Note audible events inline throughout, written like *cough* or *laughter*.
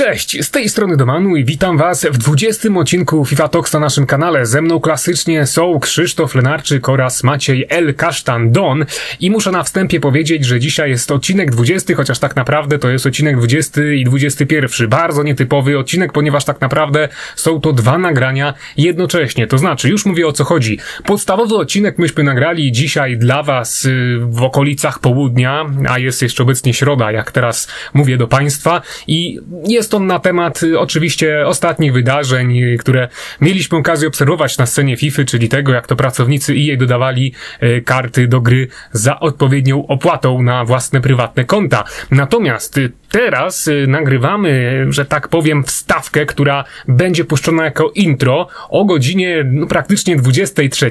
Cześć, z tej strony Domanu i witam was w 20 odcinku FIFA Talks na naszym kanale. Ze mną klasycznie są Krzysztof Lenarczyk oraz Maciej L. Kasztan Don i muszę na wstępie powiedzieć, że dzisiaj jest odcinek 20, chociaż tak naprawdę to jest odcinek 20 i 21. Bardzo nietypowy odcinek, ponieważ tak naprawdę są to dwa nagrania jednocześnie. To znaczy, już mówię o co chodzi. Podstawowy odcinek myśmy nagrali dzisiaj dla was y, w okolicach południa, a jest jeszcze obecnie środa, jak teraz mówię do państwa i jest on na temat y, oczywiście ostatnich wydarzeń, y, które mieliśmy okazję obserwować na scenie FIFA, czyli tego, jak to pracownicy EA dodawali y, karty do gry za odpowiednią opłatą na własne prywatne konta. Natomiast teraz nagrywamy, że tak powiem, wstawkę, która będzie puszczona jako intro o godzinie no, praktycznie 23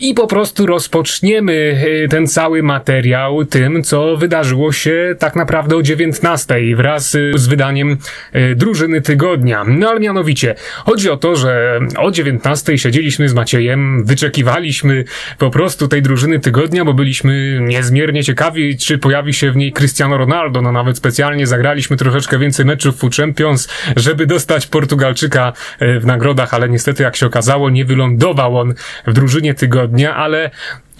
i po prostu rozpoczniemy ten cały materiał tym, co wydarzyło się tak naprawdę o 19 wraz z wydaniem drużyny tygodnia. No ale mianowicie, chodzi o to, że o 19 siedzieliśmy z Maciejem, wyczekiwaliśmy po prostu tej drużyny tygodnia, bo byliśmy niezmiernie ciekawi, czy pojawi się w niej Cristiano Ronaldo. No nawet specjalnie zagraliśmy troszeczkę więcej meczów w Champions, żeby dostać Portugalczyka e, w nagrodach, ale niestety jak się okazało, nie wylądował on w drużynie tygodnia, ale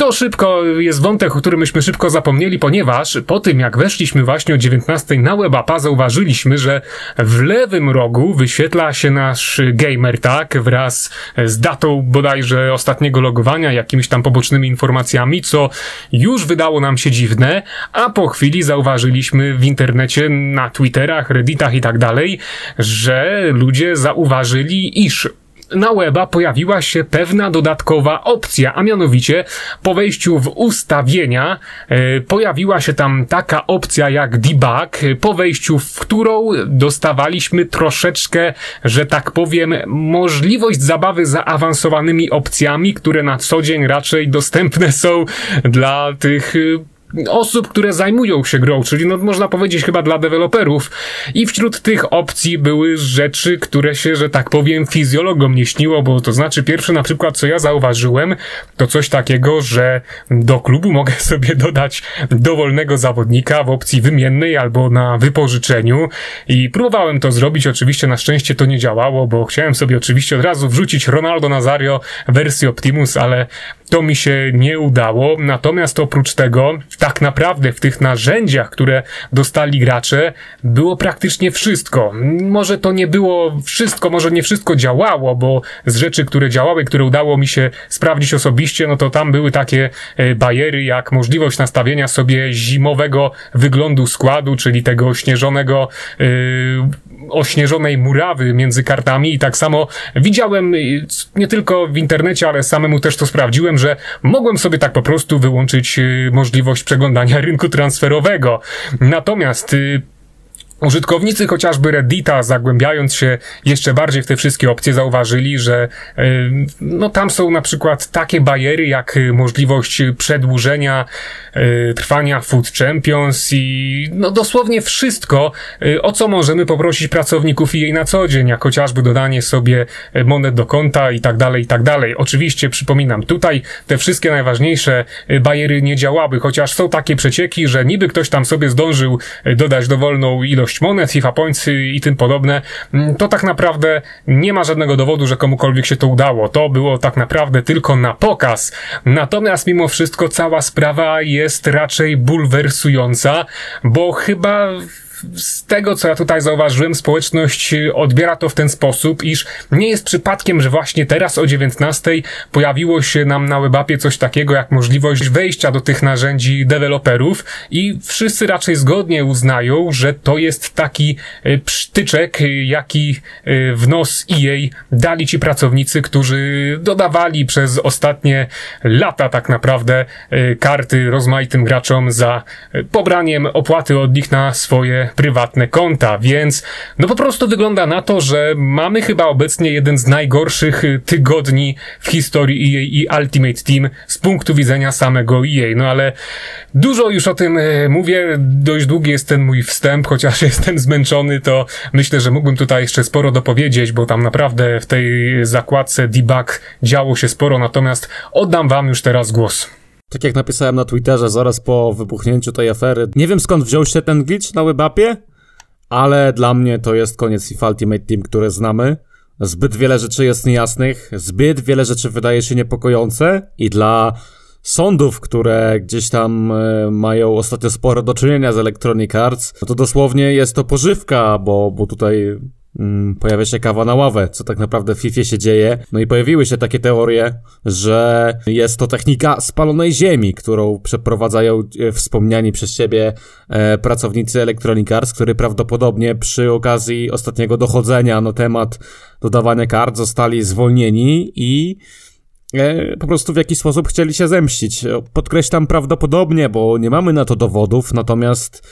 to szybko jest wątek, o którym myśmy szybko zapomnieli, ponieważ po tym jak weszliśmy właśnie o 19 na WebAppa, zauważyliśmy, że w lewym rogu wyświetla się nasz gamer tag wraz z datą bodajże ostatniego logowania, jakimiś tam pobocznymi informacjami, co już wydało nam się dziwne, a po chwili zauważyliśmy w internecie, na Twitterach, Redditach i tak dalej, że ludzie zauważyli, iż na weba pojawiła się pewna dodatkowa opcja, a mianowicie po wejściu w ustawienia e, pojawiła się tam taka opcja jak debug, po wejściu w którą dostawaliśmy troszeczkę, że tak powiem, możliwość zabawy zaawansowanymi opcjami, które na co dzień raczej dostępne są dla tych osób, które zajmują się grą, czyli no można powiedzieć chyba dla deweloperów. I wśród tych opcji były rzeczy, które się, że tak powiem, fizjologom nie śniło, bo to znaczy pierwsze na przykład, co ja zauważyłem, to coś takiego, że do klubu *laughs* mogę sobie dodać dowolnego zawodnika w opcji wymiennej albo na wypożyczeniu i próbowałem to zrobić, oczywiście na szczęście to nie działało, bo chciałem sobie oczywiście od razu wrzucić Ronaldo Nazario wersji Optimus, ale to mi się nie udało. Natomiast oprócz tego, tak naprawdę w tych narzędziach, które dostali gracze, było praktycznie wszystko. Może to nie było wszystko, może nie wszystko działało, bo z rzeczy, które działały, które udało mi się sprawdzić osobiście, no to tam były takie e, bariery, jak możliwość nastawienia sobie zimowego wyglądu składu, czyli tego ośnieżonego yy, ośnieżonej murawy między kartami i tak samo widziałem y, nie tylko w internecie, ale samemu też to sprawdziłem, że mogłem sobie tak po prostu wyłączyć y, możliwość przeglądania *laughs* rynku transferowego. Natomiast y, Użytkownicy chociażby Reddita, zagłębiając się jeszcze bardziej w te wszystkie opcje, zauważyli, że no tam są na przykład takie bariery jak możliwość przedłużenia Y, trwania Food Champions i no dosłownie wszystko, y, o co możemy poprosić pracowników jej na co dzień, jak chociażby dodanie sobie monet do konta i tak dalej, i tak dalej. Oczywiście przypominam, tutaj te wszystkie najważniejsze bariery nie działały, chociaż są takie przecieki, że niby ktoś tam sobie zdążył dodać dowolną ilość monet, FIFA Points i tym podobne, mm, to tak naprawdę nie ma żadnego dowodu, że komukolwiek się to udało. To było tak naprawdę tylko na pokaz. Natomiast mimo wszystko cała sprawa jest raczej bulwersująca, bo chyba z tego, co ja tutaj zauważyłem, społeczność odbiera to w ten sposób, iż nie jest przypadkiem, że właśnie teraz o 19 pojawiło się nam na webapie coś takiego jak możliwość wejścia do tych narzędzi deweloperów i wszyscy raczej zgodnie uznają, że to jest taki e, psztyczek, jaki e, w nos EA dali ci pracownicy, którzy dodawali przez ostatnie lata tak naprawdę karty rozmaitym graczom za pobraniem opłaty od nich na swoje prywatne konta, więc no po prostu wygląda na to, że mamy chyba obecnie jeden z najgorszych y, tygodni w historii EA i Ultimate Team z punktu widzenia samego EA. No ale dużo już o tym y, mówię, dość długi jest ten mój wstęp, chociaż *laughs* jestem zmęczony, to myślę, że mógłbym tutaj jeszcze sporo dopowiedzieć, bo tam naprawdę w tej zakładce debug działo się sporo, natomiast oddam wam już teraz głos. Tak jak napisałem na Twitterze zaraz po wybuchnięciu tej afery, nie wiem skąd wziął się ten glitch na webapie, ale dla mnie to jest koniec FIFA Ultimate Team, które znamy. Zbyt wiele rzeczy jest niejasnych, zbyt wiele rzeczy wydaje się niepokojące i dla sądów, które gdzieś tam e, mają ostatnio sporo do czynienia z Electronic Arts, to dosłownie jest to pożywka, bo, bo tutaj pojawia się kawa na ławę, co tak naprawdę w FIFA się dzieje. No i pojawiły się takie teorie, że jest to technika spalonej ziemi, którą przeprowadzają e, wspomniani przez siebie e, pracownicy Electronic Arts, który prawdopodobnie przy okazji ostatniego dochodzenia na temat dodawania kart zostali zwolnieni i E, po prostu w jakiś sposób chcieli się zemścić. Podkreślam prawdopodobnie, bo nie mamy na to dowodów, natomiast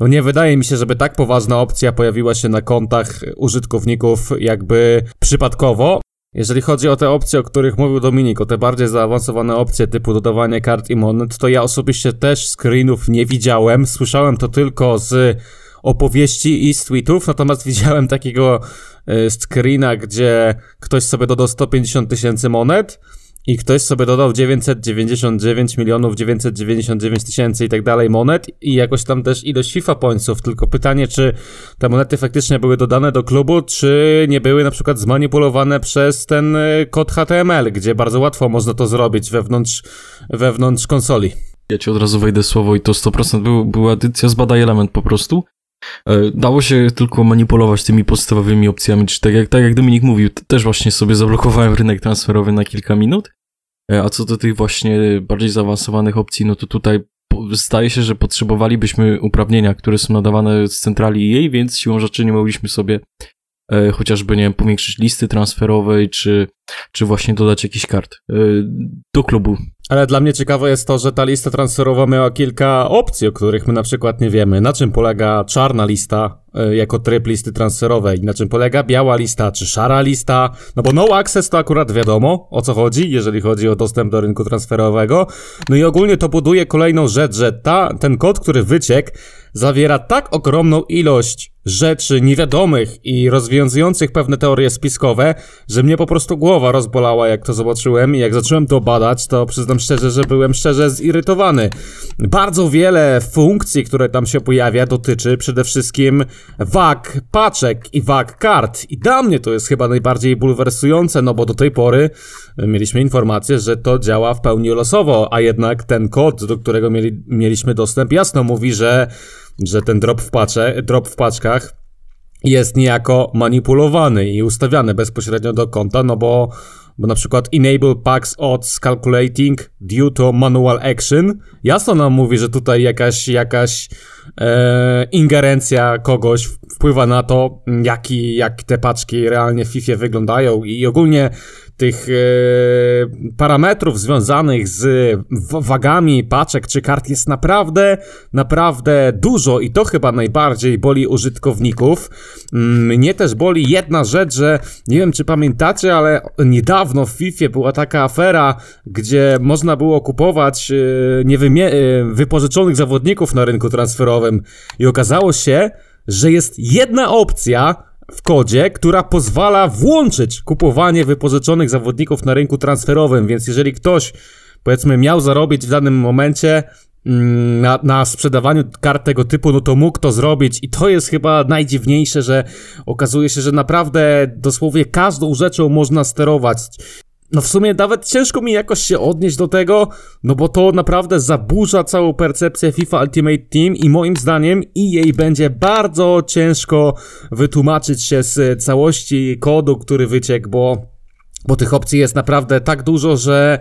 no nie wydaje mi się, żeby tak poważna opcja pojawiła się na kontach użytkowników jakby przypadkowo. Jeżeli chodzi o te opcje, o których mówił Dominik, o te bardziej zaawansowane opcje typu dodawanie kart i monet, to ja osobiście też screenów nie widziałem. Słyszałem to tylko z opowieści i z tweetów, natomiast *laughs* widziałem takiego e, screena, gdzie ktoś sobie dodał 150 tysięcy monet i ktoś sobie dodał 999 milionów 999 tysięcy i tak dalej monet i jakoś tam też ilość FIFA pointsów, tylko pytanie, czy te monety faktycznie były dodane do klubu, czy nie były na przykład zmanipulowane przez ten y, kod HTML, gdzie bardzo łatwo można to zrobić wewnątrz, wewnątrz konsoli. Ja ci od razu wejdę słowo i to 100% był, była edycja z badaj element po prostu. E, dało się tylko manipulować tymi podstawowymi opcjami, czy tak jak, tak jak Dominik mówił, też właśnie sobie zablokowałem rynek transferowy na kilka minut. E, a co do tych właśnie bardziej zaawansowanych opcji, no to tutaj zdaje się, że potrzebowalibyśmy uprawnienia, które są nadawane z centrali jej, więc siłą rzeczy nie mogliśmy sobie e, chociażby, nie wiem, powiększyć listy transferowej, czy, czy właśnie dodać jakiś kart e, do klubu. Ale dla mnie ciekawe jest to, że ta lista transferowa miała kilka opcji, o których my na przykład nie wiemy. Na czym polega czarna lista y, jako tryb listy transferowej, na czym polega biała lista czy szara lista. No bo no access to akurat wiadomo o co chodzi, jeżeli chodzi o dostęp do rynku transferowego. No i ogólnie to buduje kolejną rzecz, że ta, ten kod, który wyciekł, zawiera tak ogromną ilość rzeczy niewiadomych i rozwiązujących pewne teorie spiskowe, że mnie po prostu głowa rozbolała, jak to zobaczyłem i jak zacząłem to badać, to przyznam szczerze, że byłem szczerze zirytowany. Bardzo wiele funkcji, które tam się pojawia, dotyczy przede wszystkim wag paczek i wag kart. I dla mnie to jest chyba najbardziej bulwersujące, no bo do tej pory mieliśmy informację, że to działa w pełni losowo, a jednak ten kod, do którego mieli, mieliśmy dostęp, jasno mówi, że że ten drop w, pacze, drop w paczkach jest niejako manipulowany i ustawiany bezpośrednio do konta, no bo, bo na przykład enable packs odds calculating due to manual action. Jasno nam mówi, że tutaj jakaś, jakaś e, ingerencja kogoś wpływa na to, jaki, jak te paczki realnie w FIFA wyglądają i ogólnie tych e, parametrów związanych z wagami paczek czy kart jest naprawdę, naprawdę dużo i to chyba najbardziej boli użytkowników. Mm, mnie też boli jedna rzecz, że nie wiem czy pamiętacie, ale niedawno w FIFA była taka afera, gdzie można było kupować e, e, wypożyczonych zawodników na rynku transferowym i okazało się, że jest jedna opcja, w kodzie, która pozwala włączyć kupowanie wypożyczonych zawodników na rynku transferowym, więc jeżeli ktoś powiedzmy miał zarobić w danym momencie mm, na, na sprzedawaniu kart tego typu, no to mógł to zrobić i to jest chyba najdziwniejsze, że okazuje się, że naprawdę dosłownie każdą rzeczą można sterować. No w sumie nawet ciężko mi jakoś się odnieść do tego, no bo to naprawdę zaburza całą percepcję FIFA Ultimate Team i moim zdaniem i jej będzie bardzo ciężko wytłumaczyć się z całości kodu, który wyciekł, bo, bo tych opcji jest naprawdę tak dużo, że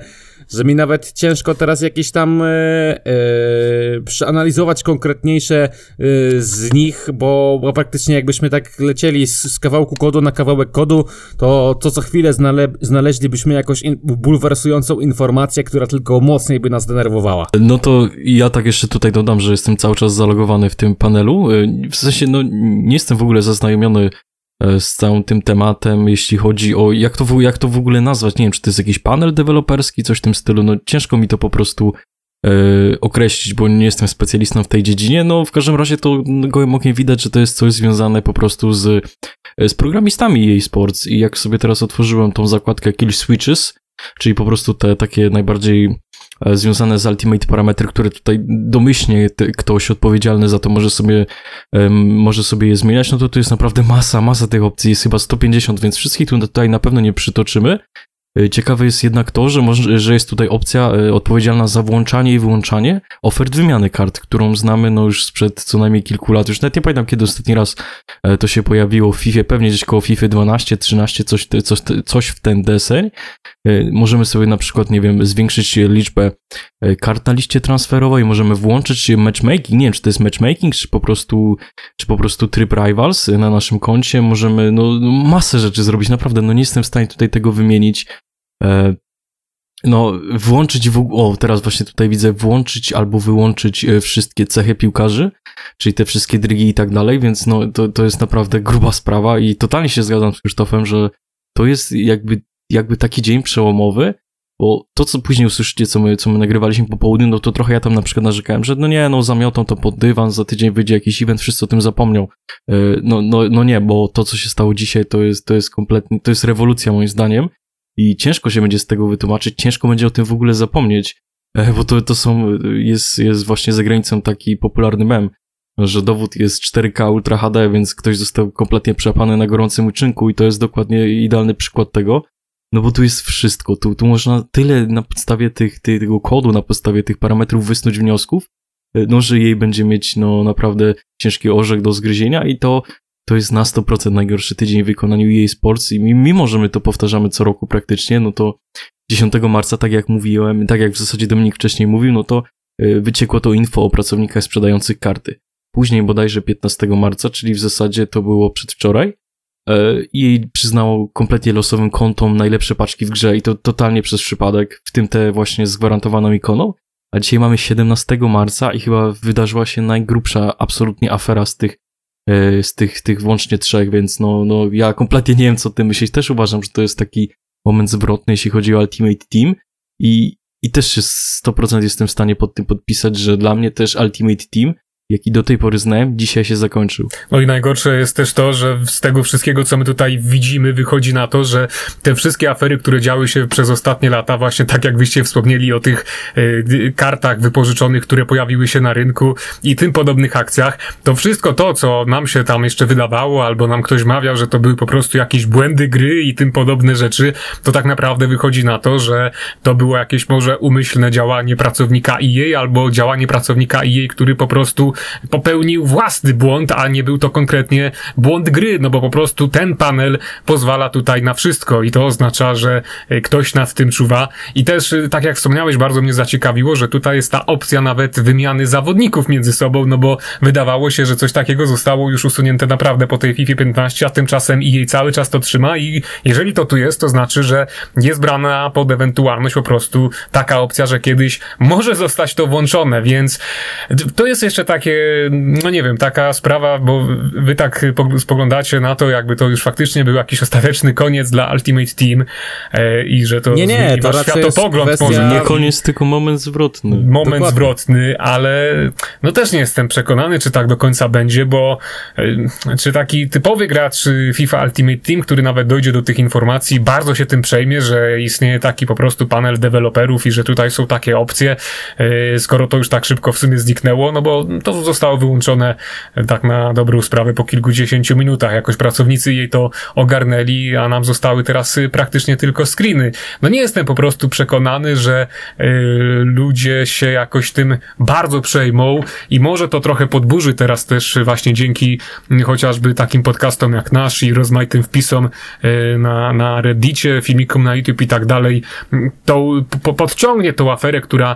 że mi nawet ciężko teraz jakieś tam e, e, przeanalizować konkretniejsze e, z nich, bo, bo praktycznie jakbyśmy tak lecieli z, z, kawałku kodu na kawałek kodu, to, to co chwilę znale, znaleźlibyśmy jakąś in, bulwersującą informację, która tylko mocniej by nas denerwowała. No to ja tak jeszcze tutaj dodam, że jestem cały czas zalogowany w tym panelu. E, w sensie, no nie jestem w ogóle zaznajomiony z całym tym tematem, jeśli chodzi o jak to, jak to w ogóle nazwać. Nie wiem, czy to jest jakiś panel deweloperski, coś w tym stylu. No ciężko mi to po prostu e, określić, bo nie jestem specjalistą w tej dziedzinie. No w każdym razie to gołym okiem widać, że to jest coś związane po prostu z, e, z programistami jej sports i jak sobie teraz otworzyłem tą zakładkę Kill Switches, czyli po prostu te takie najbardziej e, związane z Ultimate parametry, które tutaj domyślnie ktoś odpowiedzialny za to może sobie, może sobie je zmieniać, no to tu jest naprawdę masa, masa tych opcji, jest chyba 150, więc wszystkich tu tutaj na pewno nie przytoczymy. E, ciekawe jest jednak to, że, może, że jest tutaj opcja e, odpowiedzialna za włączanie i wyłączanie ofert wymiany kart, którą znamy no już sprzed co najmniej kilku lat. Już nawet nie pamiętam, kiedy ostatni raz e, to się pojawiło w FIFA, pewnie gdzieś koło FIFA 12, 13, coś, coś, coś w ten deseń. Możemy sobie na przykład, nie wiem, zwiększyć liczbę kart na liście transferowej, możemy włączyć matchmaking, nie wiem, czy to jest matchmaking, czy po prostu, czy po prostu tryb rivals na naszym koncie, możemy, no, masę rzeczy zrobić, naprawdę, no nie jestem w stanie tutaj tego wymienić. E, no, włączyć w o, teraz właśnie tutaj widzę, włączyć albo wyłączyć e, wszystkie cechy piłkarzy, czyli te wszystkie drygi i tak dalej, więc no, to, to jest naprawdę *laughs* gruba sprawa i totalnie się zgadzam z Krzysztofem, że to jest jakby, jakby taki dzień przełomowy, bo to, co później usłyszycie, co my, co my nagrywaliśmy po południu, no to trochę ja tam na przykład narzekałem, że no nie, no zamiotą to pod dywan, za tydzień wyjdzie jakiś event, wszyscy o tym zapomnią. E, no, no, no nie, bo to, co się stało dzisiaj, to jest, to jest kompletnie, to jest rewolucja moim zdaniem i ciężko się będzie z tego wytłumaczyć, ciężko będzie o tym w ogóle zapomnieć, e, bo to, to są, jest, jest właśnie za granicą taki popularny mem, że dowód jest 4K Ultra HD, więc ktoś został kompletnie przepany na gorącym uczynku i to jest dokładnie idealny przykład tego, no bo tu jest wszystko, tu, tu można tyle na podstawie tych, tego kodu, na podstawie tych parametrów wysnuć wniosków, e, no że jej będzie mieć no naprawdę ciężki orzech do zgryzienia i to to jest na 100% najgorszy tydzień w wykonaniu EA Sports i mimo, że my to powtarzamy co roku praktycznie, no to 10 marca, tak jak mówiłem, tak jak w zasadzie Dominik wcześniej mówił, no to e, wyciekło to info o pracownikach sprzedających karty. Później bodajże 15 marca, czyli w zasadzie to było przedwczoraj, i e, przyznało kompletnie losowym kontom najlepsze paczki w grze i to totalnie przez przypadek, w tym te właśnie z gwarantowaną ikoną. A dzisiaj mamy 17 marca i chyba wydarzyła się najgrubsza absolutnie afera z tych z tych, tych włącznie trzech, więc no, no ja kompletnie nie wiem, co ty myślisz. Też uważam, że to jest taki moment zwrotny, jeśli chodzi o Ultimate Team i, i też się 100% jestem w stanie pod tym podpisać, że dla mnie też Ultimate Team jaki do tej pory znałem, dzisiaj się zakończył. No i najgorsze jest też to, że z tego wszystkiego, co my tutaj widzimy, wychodzi na to, że te wszystkie afery, które działy się przez ostatnie lata, właśnie tak jak wyście wspomnieli o tych y, kartach wypożyczonych, które pojawiły się na rynku i tym podobnych akcjach, to wszystko to, co nam się tam jeszcze wydawało, albo nam ktoś mawiał, że to były po prostu jakieś błędy gry i tym podobne rzeczy, to tak naprawdę wychodzi na to, że to było jakieś może umyślne działanie pracownika EA, albo działanie pracownika EA, który po prostu popełnił własny błąd, a nie był to konkretnie błąd gry, no bo po prostu ten panel pozwala tutaj na wszystko i to oznacza, że e, ktoś nad tym czuwa. I też, e, tak jak wspomniałeś, bardzo mnie zaciekawiło, że tutaj jest ta opcja nawet wymiany zawodników między sobą, no bo wydawało się, że coś takiego zostało już usunięte naprawdę po tej FIFA 15, a tymczasem jej cały czas to trzyma i jeżeli to tu jest, to znaczy, że jest brana pod ewentualność po prostu taka opcja, że kiedyś może zostać to włączone, więc to jest jeszcze takie no nie wiem, taka sprawa, bo wy tak spoglądacie na to, jakby to już faktycznie był jakiś ostateczny koniec dla Ultimate Team e, i że to nie, nie, to wasz światopogląd kwestia... może. Nie koniec, tylko moment zwrotny. Moment Dokładnie. zwrotny, ale no też nie jestem przekonany, czy tak do końca będzie, bo e, czy taki typowy gracz FIFA Ultimate Team, który nawet dojdzie do tych informacji, bardzo się tym przejmie, że istnieje taki po prostu panel deweloperów i że tutaj są takie opcje, e, skoro to już tak szybko w sumie zniknęło, no bo to zostało wyłączone tak na dobrą sprawę po kilkudziesięciu minutach. Jakoś pracownicy jej to ogarnęli, a nam zostały teraz y, praktycznie tylko screeny. No nie jestem po prostu przekonany, że y, ludzie się jakoś tym bardzo przejmą i może to trochę podburzy teraz też właśnie dzięki chociażby takim podcastom jak nasz i rozmaitym wpisom na, na reddicie, filmikom na YouTube i tak dalej. To po, podciągnie tą aferę, która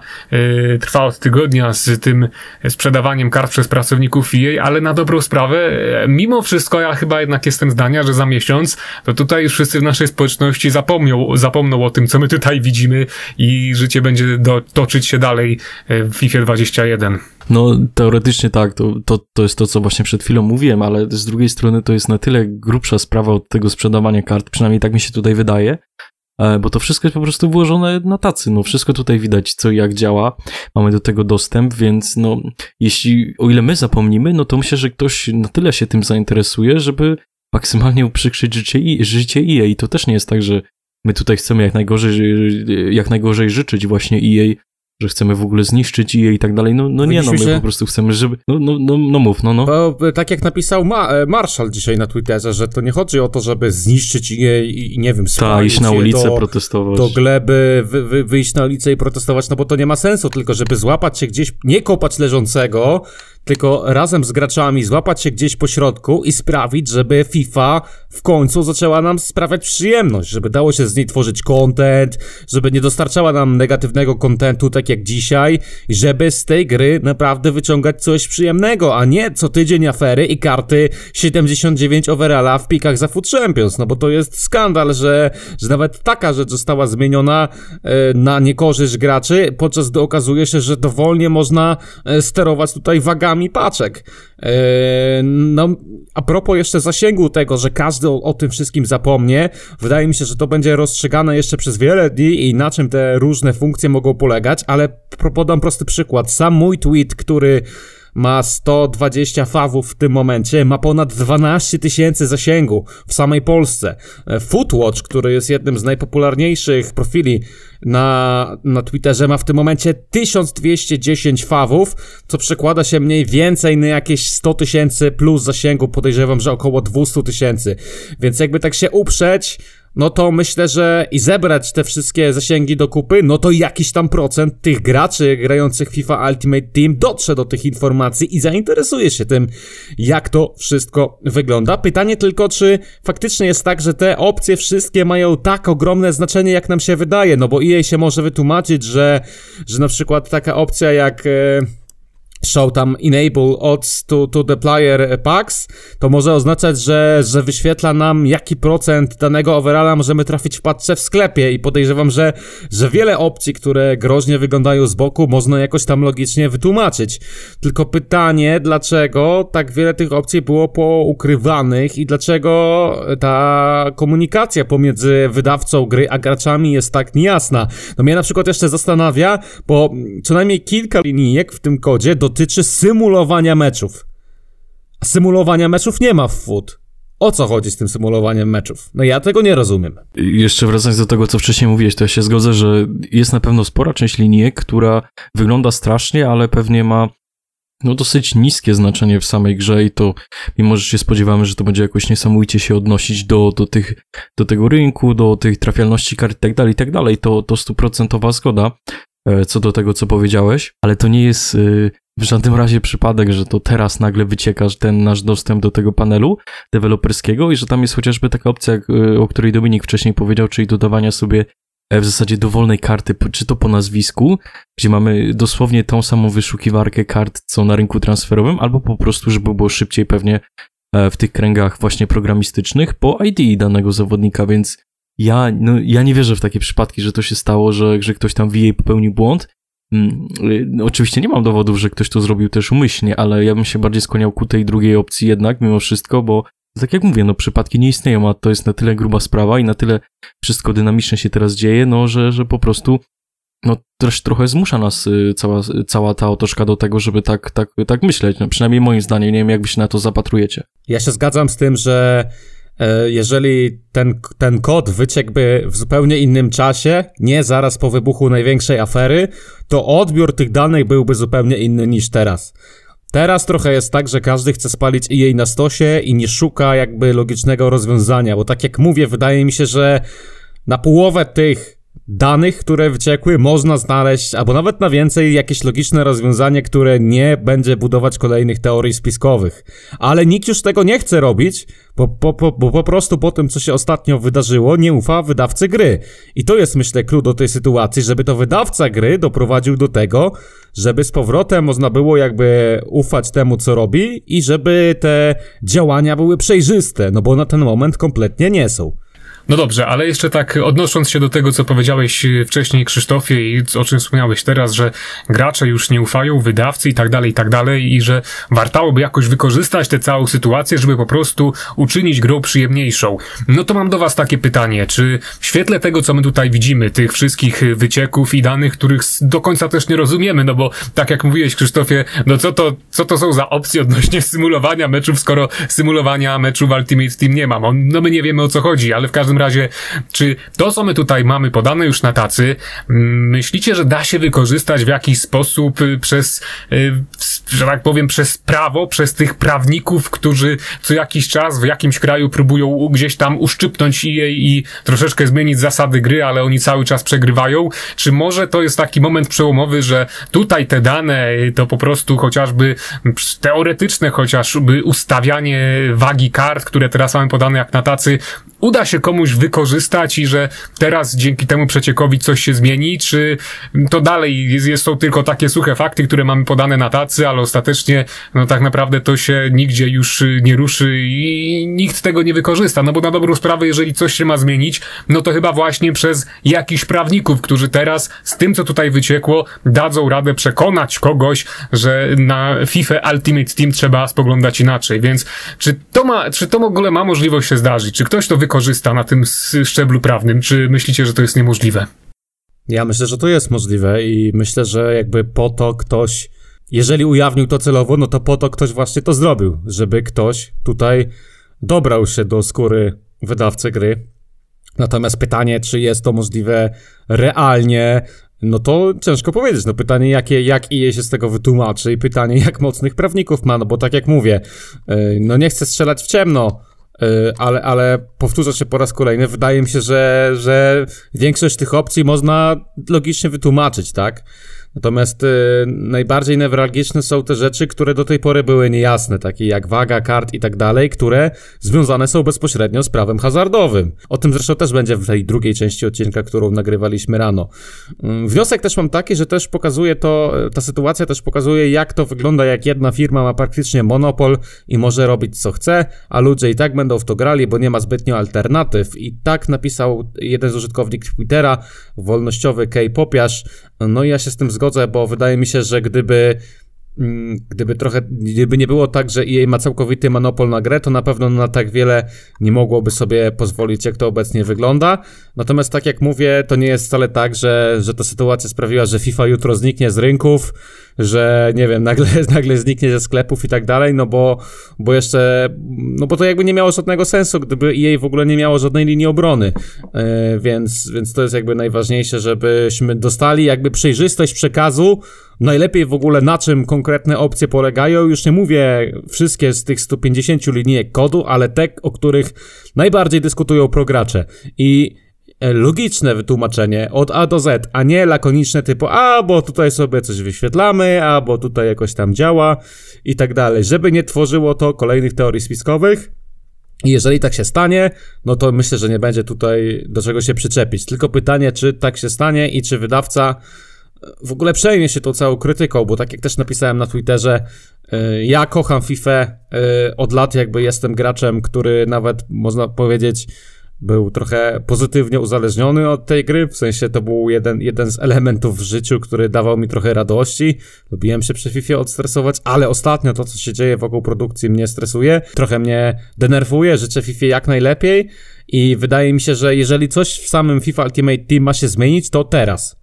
trwa od tygodnia z tym sprzedawaniem kart przez pracowników EA, ale na dobrą sprawę, e, mimo wszystko ja chyba jednak jestem zdania, że za miesiąc to tutaj już wszyscy w naszej społeczności zapomnią, zapomną o tym, co my tutaj widzimy i życie będzie do, toczyć się dalej e, w FIFA 21. No, teoretycznie tak, to, to, to jest to, co właśnie przed chwilą mówiłem, ale z drugiej strony to jest na tyle grubsza sprawa od tego sprzedawania kart, przynajmniej tak mi się tutaj wydaje, bo to wszystko jest po prostu włożone na tacy, no wszystko tutaj widać, co jak działa, mamy do tego dostęp, więc no, jeśli, o ile my zapomnimy, no to myślę, że ktoś na tyle się tym zainteresuje, żeby maksymalnie uprzykrzyć życie, życie EA i to też nie jest tak, że my tutaj chcemy jak najgorzej, jak najgorzej życzyć właśnie EA, że chcemy w ogóle zniszczyć je i tak dalej. No, no nie, no my się... po prostu chcemy, żeby... No, no, no, no mów, no, no. Bo, tak jak napisał Ma e, Marshall dzisiaj na Twitterze, że to nie chodzi o to, żeby zniszczyć je i, nie wiem, Ta, iść na ulicę, do, protestować. Do gleby, wy, wy, wyjść na ulicę i protestować, no bo to nie ma sensu, tylko żeby złapać się gdzieś, nie kopać leżącego, tylko razem z graczami złapać się gdzieś po środku i sprawić, żeby FIFA w końcu zaczęła nam sprawiać przyjemność, żeby dało się z niej tworzyć content, żeby nie dostarczała nam negatywnego kontentu tak jak dzisiaj żeby z tej gry naprawdę wyciągać coś przyjemnego, a nie co tydzień afery i karty 79 overalla w pikach za Food Champions, no bo to jest skandal, że, że nawet taka rzecz została zmieniona e, na niekorzyść graczy, podczas gdy okazuje się, że dowolnie można e, sterować tutaj wagami paczek. E, no, a propos jeszcze zasięgu tego, że każdy o, o, tym wszystkim zapomnie, wydaje mi się, że to będzie rozstrzygane jeszcze przez wiele dni i na czym te różne funkcje mogą polegać, ale podam prosty przykład. Sam mój tweet, który ma 120 fawów w tym momencie, ma ponad 12 tysięcy zasięgu w samej Polsce. E, Footwatch, który jest jednym z najpopularniejszych profili na, na Twitterze, ma w tym momencie 1210 fawów, co przekłada się mniej więcej na jakieś 100 tysięcy plus zasięgu, podejrzewam, że około 200 tysięcy. Więc jakby tak się uprzeć, no to myślę, że i zebrać te wszystkie zasięgi do kupy, no to jakiś tam procent tych graczy grających FIFA Ultimate Team dotrze do tych informacji i zainteresuje się tym, jak to wszystko wygląda. Pytanie tylko, czy faktycznie jest tak, że te opcje wszystkie mają tak ogromne znaczenie, jak nam się wydaje, no bo EA się może wytłumaczyć, że, że na przykład taka opcja jak... E, show tam enable odds to, to the player packs, to może oznaczać, że, że wyświetla nam jaki procent danego overalla możemy trafić w paczce w sklepie i podejrzewam, że, że wiele opcji, które groźnie wyglądają z boku, można jakoś tam logicznie wytłumaczyć. Tylko pytanie, dlaczego tak wiele tych opcji było poukrywanych i dlaczego ta komunikacja pomiędzy wydawcą gry a graczami jest tak niejasna. No mnie na przykład jeszcze zastanawia, bo co najmniej kilka linijek w tym kodzie do dotyczy symulowania meczów. Symulowania meczów nie ma w FUT. O co chodzi z tym symulowaniem meczów? No ja tego nie rozumiem. Jeszcze wracając do tego, co wcześniej mówiłeś, to ja się zgodzę, że jest na pewno spora część linijek, która wygląda strasznie, ale pewnie ma no dosyć niskie znaczenie w samej grze i to mimo, że się spodziewamy, że to będzie jakoś niesamowicie się odnosić do, do, tych, do tego rynku, do tych trafialności kart i tak dalej, i tak dalej, to, to stuprocentowa zgoda e, co do tego, co powiedziałeś, ale to nie jest y, w żadnym razie przypadek, że to teraz nagle wycieka ten nasz dostęp do tego panelu deweloperskiego i że tam jest chociażby taka opcja, y, o której Dominik wcześniej powiedział, czyli dodawania sobie e, w zasadzie dowolnej karty, czy to po nazwisku, gdzie mamy dosłownie tą samą wyszukiwarkę kart, co na rynku transferowym, albo po prostu, żeby było szybciej pewnie e, w tych kręgach właśnie programistycznych po ID danego zawodnika, więc ja, no, ja nie wierzę w takie przypadki, że to się stało, że, że ktoś tam i popełnił błąd, oczywiście nie mam dowodów, że ktoś to zrobił też umyślnie, ale ja bym się bardziej skłaniał ku tej drugiej opcji jednak, mimo wszystko, bo tak jak mówię, no przypadki nie istnieją, a to jest na tyle gruba sprawa i na tyle wszystko dynamicznie się teraz dzieje, no że, że po prostu no też trochę zmusza nas y, cała, cała ta otoczka do tego, żeby tak, tak, tak myśleć, no przynajmniej moim zdaniem, nie wiem jak wy się na to zapatrujecie. Ja się zgadzam z tym, że jeżeli ten, ten kod wyciekłby w zupełnie innym czasie, nie zaraz po wybuchu największej afery, to odbiór tych danych byłby zupełnie inny niż teraz. Teraz trochę jest tak, że każdy chce spalić jej na stosie i nie szuka jakby logicznego rozwiązania, bo tak jak mówię, wydaje mi się, że na połowę tych danych, które wyciekły, można znaleźć, albo nawet na więcej, jakieś logiczne rozwiązanie, które nie będzie budować kolejnych teorii spiskowych. Ale nikt już tego nie chce robić, bo po, po, bo po prostu po tym, co się ostatnio wydarzyło, nie ufa wydawcy gry. I to jest, myślę, klucz do tej sytuacji, żeby to wydawca gry doprowadził do tego, żeby z powrotem można było jakby ufać temu, co robi i żeby te działania były przejrzyste, no bo na ten moment kompletnie nie są. No dobrze, ale jeszcze tak odnosząc się do tego, co powiedziałeś e, wcześniej Krzysztofie i o czym wspomniałeś teraz, że gracze już nie ufają, wydawcy i tak dalej, i tak dalej i że wartałoby jakoś wykorzystać tę całą sytuację, żeby po prostu uczynić grę przyjemniejszą. No to mam do was takie pytanie, czy w świetle tego, co my tutaj widzimy, tych wszystkich wycieków i danych, których do końca też nie rozumiemy, no bo tak jak mówiłeś Krzysztofie, no co to, co to są za opcje odnośnie *laughs* symulowania meczów, skoro symulowania meczu w Ultimate Team nie ma? No my nie wiemy o co chodzi, ale w każdym takim razie, czy to, co my tutaj mamy podane już na tacy, mm, myślicie, że da się wykorzystać w jakiś sposób y, przez, y, że tak powiem, przez prawo, przez tych prawników, którzy co jakiś czas w jakimś kraju próbują gdzieś tam uszczypnąć jej i troszeczkę zmienić zasady gry, ale oni cały czas przegrywają? Czy może to jest taki moment przełomowy, że tutaj te dane, to po prostu chociażby teoretyczne chociażby ustawianie wagi kart, które teraz mamy podane jak na tacy, uda się komuś wykorzystać i że teraz dzięki temu przeciekowi coś się zmieni, czy to dalej jest, jest, są tylko takie suche fakty, które mamy podane na tacy, ale ostatecznie no tak naprawdę to się nigdzie już nie ruszy i nikt tego nie wykorzysta, no bo na dobrą sprawę, jeżeli coś się ma zmienić, no to chyba właśnie przez jakichś prawników, którzy teraz z tym, co tutaj wyciekło, dadzą radę przekonać kogoś, że na FIFA Ultimate Team trzeba spoglądać inaczej, więc czy to ma, czy to w ogóle ma możliwość się zdarzyć? Czy ktoś to wykorzysta na tym szczeblu prawnym? Czy myślicie, że to jest niemożliwe? Ja myślę, że to jest możliwe i myślę, że jakby po to ktoś, jeżeli ujawnił to celowo, no to po to ktoś właśnie to zrobił, żeby ktoś tutaj dobrał się do skóry wydawcy gry. Natomiast pytanie, czy jest to możliwe realnie, no to ciężko powiedzieć. No pytanie, jakie, jak IE się z tego wytłumaczy i pytanie, jak mocnych prawników ma, no bo tak jak mówię, e, no nie chcę strzelać w ciemno, ale, ale powtórzę się po raz kolejny, wydaje mi się, że, że większość tych opcji można logicznie wytłumaczyć, tak? Natomiast y, najbardziej newralgiczne są te rzeczy, które do tej pory były niejasne, takie jak waga kart i tak dalej, które związane są bezpośrednio z prawem hazardowym. O tym zresztą też będzie w tej drugiej części odcinka, którą nagrywaliśmy rano. Y, wniosek też mam taki, że też pokazuje to, ta sytuacja też pokazuje, jak to wygląda, jak jedna firma ma praktycznie monopol i może robić co chce, a ludzie i tak będą w to grali, bo nie ma zbytnio alternatyw. I tak napisał jeden z użytkowników Twittera, wolnościowy K-Popiarz, no i ja się z tym zgodzę, bo wydaje mi się, że gdyby mm, gdyby trochę, gdyby nie było tak, że EA ma całkowity monopol na grę, to na pewno na tak wiele nie mogłoby sobie pozwolić, jak to obecnie wygląda. Natomiast tak jak mówię, to nie jest wcale tak, że, że ta sytuacja sprawiła, że FIFA jutro zniknie z rynków, że nie wiem, nagle, *laughs* nagle zniknie ze sklepów i tak dalej, no bo, bo jeszcze, no bo to jakby nie miało żadnego sensu, gdyby EA w ogóle nie miało żadnej linii obrony, yy, więc, więc to jest jakby najważniejsze, żebyśmy dostali jakby przejrzystość przekazu, najlepiej w ogóle na czym konkretne opcje polegają, już nie mówię wszystkie z tych 150 linijek kodu, ale te, o których najbardziej dyskutują progracze. I E, logiczne wytłumaczenie od A do Z, a nie lakoniczne typu a, bo tutaj sobie coś wyświetlamy, a, bo tutaj jakoś tam działa i tak dalej, żeby nie tworzyło to kolejnych teorii spiskowych. I jeżeli tak się stanie, no to myślę, że nie będzie tutaj do czego się przyczepić. Tylko pytanie, czy tak się stanie i czy wydawca e, w ogóle przejmie się tą całą krytyką, bo tak jak też napisałem na Twitterze, e, ja kocham FIFA od lat, jakby jestem graczem, który nawet można powiedzieć był trochę pozytywnie uzależniony od tej gry, w sensie to był jeden, jeden z elementów w życiu, który dawał mi trochę radości. Lubiłem się przy FIFA odstresować, ale ostatnio to, co się dzieje wokół produkcji mnie stresuje, trochę mnie denerwuje, życzę FIFA jak najlepiej i wydaje mi się, że jeżeli coś w samym FIFA Ultimate Team ma się zmienić, to teraz.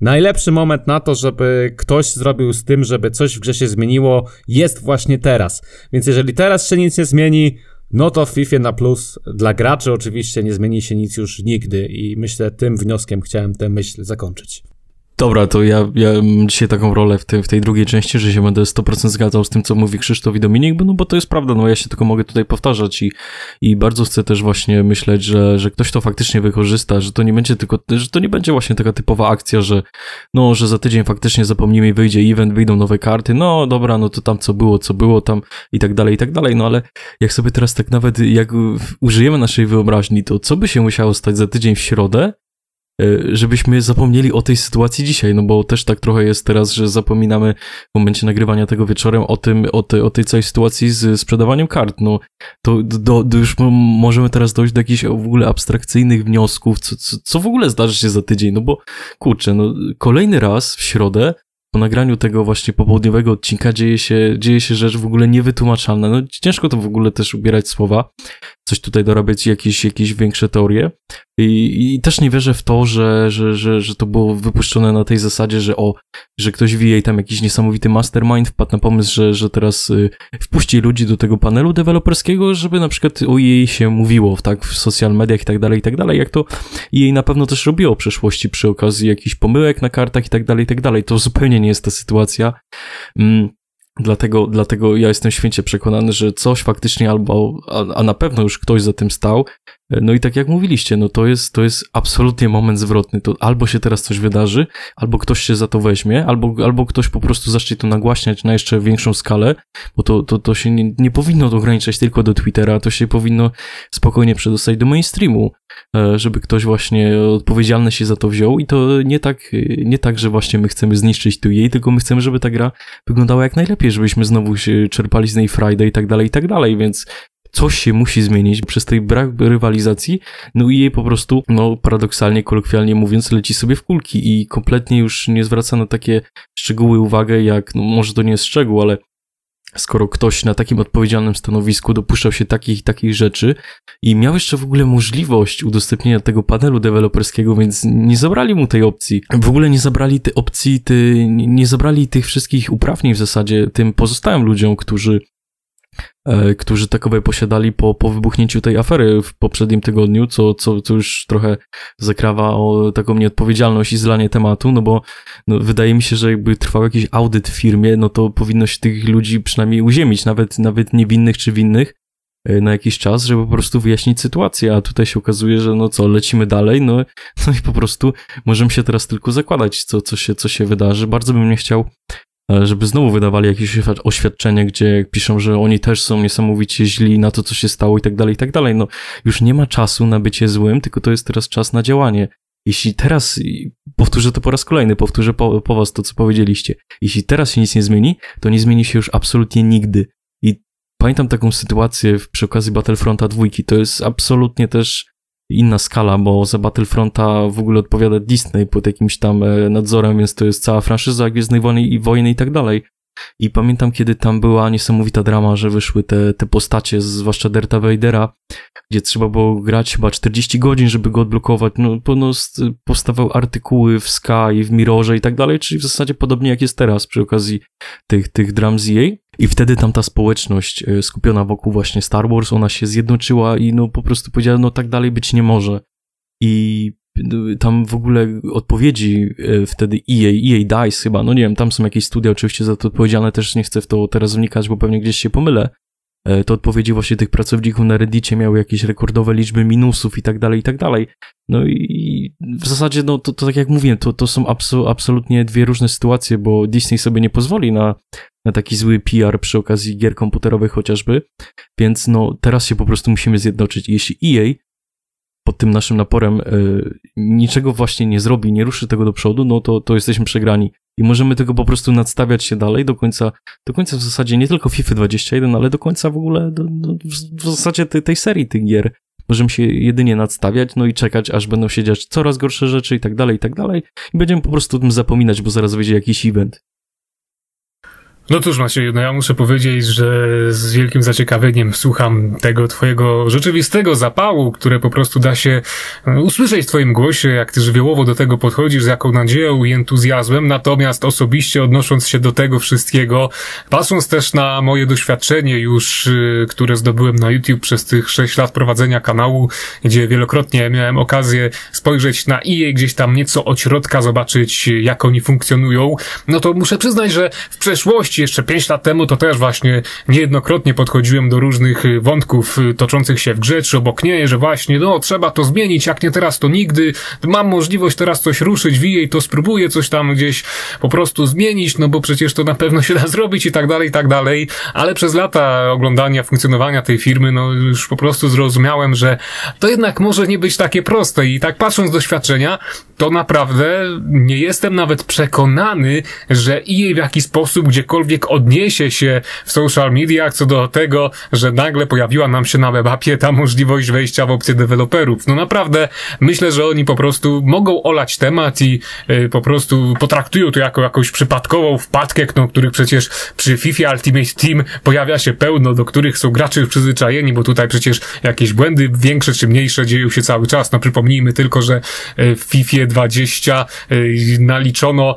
Najlepszy moment na to, żeby ktoś zrobił z tym, żeby coś w grze się zmieniło, jest właśnie teraz. Więc jeżeli teraz się nic nie zmieni, no to w FIFA na plus dla graczy oczywiście nie zmieni się nic już nigdy i myślę tym wnioskiem chciałem tę myśl zakończyć. Dobra, to ja, ja mam dzisiaj taką rolę w, tej w tej drugiej części, że się będę 100% zgadzał z tym, co mówi Krzysztof i Dominik, no bo to jest prawda, no ja się tylko mogę tutaj powtarzać i, i bardzo chcę też właśnie myśleć, że, że ktoś to faktycznie wykorzysta, że to nie będzie tylko, że to nie będzie właśnie taka typowa akcja, że no, że za tydzień faktycznie zapomnimy i wyjdzie event, wyjdą nowe karty, no dobra, no to tam co było, co było tam i tak dalej, i tak dalej, no ale jak sobie teraz tak nawet, jak użyjemy naszej wyobraźni, to co by się musiało stać za tydzień w środę, żebyśmy zapomnieli o tej sytuacji dzisiaj, no bo też tak trochę jest teraz, że zapominamy w momencie nagrywania tego wieczorem o tym, o, te, o tej całej sytuacji z sprzedawaniem kart, no to do już możemy teraz dojść do jakichś w ogóle abstrakcyjnych wniosków, co, co, co w ogóle zdarzy się za tydzień, no bo kurczę, no kolejny raz w środę po nagraniu tego właśnie popołudniowego odcinka dzieje się, dzieje się rzecz w ogóle niewytłumaczalna. No ciężko to w ogóle też ubierać słowa. Coś tutaj dorabiać, jakieś, jakieś większe teorie. I, I, też nie wierzę w to, że, że, że, że to było wypuszczone na tej zasadzie, że o, że ktoś wie jej tam jakiś niesamowity mastermind wpadł na pomysł, że, że teraz y, wpuści ludzi do tego panelu deweloperskiego, żeby na przykład o jej się mówiło, tak, w social mediach i tak dalej, i tak dalej, jak to jej na pewno też robiło w przeszłości przy okazji jakichś pomyłek na kartach i tak dalej, i tak dalej. To zupełnie nie jest ta sytuacja. Mm. Dlatego, dlatego ja jestem święcie przekonany, że coś faktycznie albo, a, a, na pewno już ktoś za tym stał. No i tak jak mówiliście, no to jest, to jest absolutnie moment zwrotny. To albo się teraz coś wydarzy, albo ktoś się za to weźmie, albo, albo ktoś po prostu zacznie to nagłaśniać na jeszcze większą skalę, bo to, to, to się nie, nie powinno ograniczać tylko do Twittera, to się powinno spokojnie przedostać do mainstreamu, e, żeby ktoś właśnie odpowiedzialny się za to wziął i to nie tak, nie tak, że właśnie my chcemy zniszczyć tu jej, tylko my chcemy, żeby ta gra wyglądała jak najlepiej, żebyśmy znowu się czerpali z niej Friday i tak dalej, i tak dalej, więc coś się musi zmienić przez tej brak rywalizacji, no i jej po prostu, no paradoksalnie, kolokwialnie mówiąc, leci sobie w kulki i kompletnie już nie zwraca na takie szczegóły uwagę, jak, no może to nie jest szczegół, ale skoro ktoś na takim odpowiedzialnym stanowisku dopuszczał się takich takich rzeczy i miał jeszcze w ogóle możliwość udostępnienia tego panelu deweloperskiego, więc nie zabrali mu tej opcji. W ogóle nie zabrali tej opcji, ty, nie zabrali tych wszystkich uprawnień w zasadzie tym pozostałym ludziom, którzy którzy takowe posiadali po, po wybuchnięciu tej afery w poprzednim tygodniu, co, co, co już trochę zakrawa o taką nieodpowiedzialność i zlanie tematu, no bo no, wydaje mi się, że jakby trwał jakiś audyt w firmie, no to powinno się tych ludzi przynajmniej uziemić, nawet, nawet niewinnych czy winnych, e, na jakiś czas, żeby po prostu wyjaśnić sytuację, a tutaj się okazuje, że no co, lecimy dalej, no, no i po prostu możemy się teraz tylko zakładać, co, co, się, co się wydarzy. Bardzo bym nie chciał E, żeby znowu wydawali jakieś oświadczenie, gdzie piszą, że oni też są niesamowicie źli na to, co się stało i tak dalej, i tak dalej. No, już nie ma czasu na bycie złym, tylko to jest teraz czas na działanie. Jeśli teraz, powtórzę to po raz kolejny, powtórzę po, po was to, co powiedzieliście, jeśli teraz się nic nie zmieni, to nie zmieni się już absolutnie nigdy. I pamiętam taką sytuację przy okazji Battlefronta dwójki, to jest absolutnie też inna skala, bo za Battlefronta w ogóle odpowiada Disney pod jakimś tam e, nadzorem, więc to jest cała franszyza Gwiezdnej i Wojny i tak dalej. I pamiętam, kiedy tam była niesamowita drama, że wyszły te, te postacie, zwłaszcza Derta Vadera, gdzie trzeba było grać chyba 40 godzin, żeby go odblokować. No, no powstawały artykuły w Sky, w Mirrorze i tak dalej, czyli w zasadzie podobnie jak jest teraz przy okazji tych, tych dram z. I wtedy tam ta społeczność e, skupiona wokół właśnie Star Wars, ona się zjednoczyła i no po prostu powiedziała, no tak dalej być nie może. I tam w ogóle odpowiedzi e, wtedy EA, EA DICE chyba, no nie wiem, tam są jakieś studia oczywiście za to odpowiedzialne, też nie chcę w to teraz wnikać, bo pewnie gdzieś się pomylę. E, to odpowiedzi właśnie tych pracowników na Reddicie miały jakieś rekordowe liczby minusów i tak dalej, i tak dalej. No i w zasadzie, no to, to tak jak mówiłem, to, to są abso, absolutnie dwie różne sytuacje, bo Disney sobie nie pozwoli na, na taki zły PR przy okazji gier komputerowych chociażby, więc no teraz się po prostu musimy zjednoczyć. Jeśli EA pod tym naszym naporem y, niczego właśnie nie zrobi, nie ruszy tego do przodu, no to, to jesteśmy przegrani. I możemy tego po prostu nadstawiać się dalej do końca, do końca w zasadzie nie tylko FIFA 21, ale do końca w ogóle, do, do, w zasadzie tej, tej serii tych gier. Możemy się jedynie nadstawiać, no i czekać, aż będą się dziać coraz gorsze rzeczy i tak dalej, i tak dalej. I będziemy po prostu o tym zapominać, bo zaraz wyjdzie jakiś event. No cóż, Maciej, no ja muszę powiedzieć, że z wielkim zaciekawieniem słucham tego twojego rzeczywistego zapału, które po prostu da się e, usłyszeć w twoim głosie, jak ty żywiołowo do tego podchodzisz, z jaką nadzieją i entuzjazmem, natomiast osobiście odnosząc się do tego wszystkiego, patrząc też na moje doświadczenie już, e, które zdobyłem na YouTube przez tych sześć lat prowadzenia kanału, gdzie wielokrotnie miałem okazję spojrzeć na IE gdzieś tam nieco od środka, zobaczyć jak oni funkcjonują, no to muszę przyznać, że w przeszłości jeszcze pięć lat temu to też właśnie niejednokrotnie podchodziłem do różnych y, wątków y, toczących się w grze, czy obok niej, że właśnie, no, trzeba to zmienić, jak nie teraz, to nigdy. Mam możliwość teraz coś ruszyć, wiję i to spróbuję coś tam gdzieś po prostu zmienić, no bo przecież to na pewno się da *laughs* zrobić i tak dalej, i tak dalej. Ale przez lata oglądania funkcjonowania tej firmy, no już po prostu zrozumiałem, że to jednak może nie być takie proste i tak patrząc z doświadczenia, to naprawdę nie jestem nawet przekonany, że EA w jakiś sposób gdziekolwiek odniesie się w social mediach co do tego, że nagle pojawiła nam się na webapie ta możliwość wejścia w opcję deweloperów. No naprawdę myślę, że oni po prostu mogą olać temat i y, po prostu potraktują to jako jakąś przypadkową wpadkę, no, których przecież przy FIFA Ultimate Team pojawia się pełno, do których są gracze już przyzwyczajeni, bo tutaj przecież jakieś błędy większe czy mniejsze dzieją się cały czas. No przypomnijmy tylko, że y, w FIFA 20 y, naliczono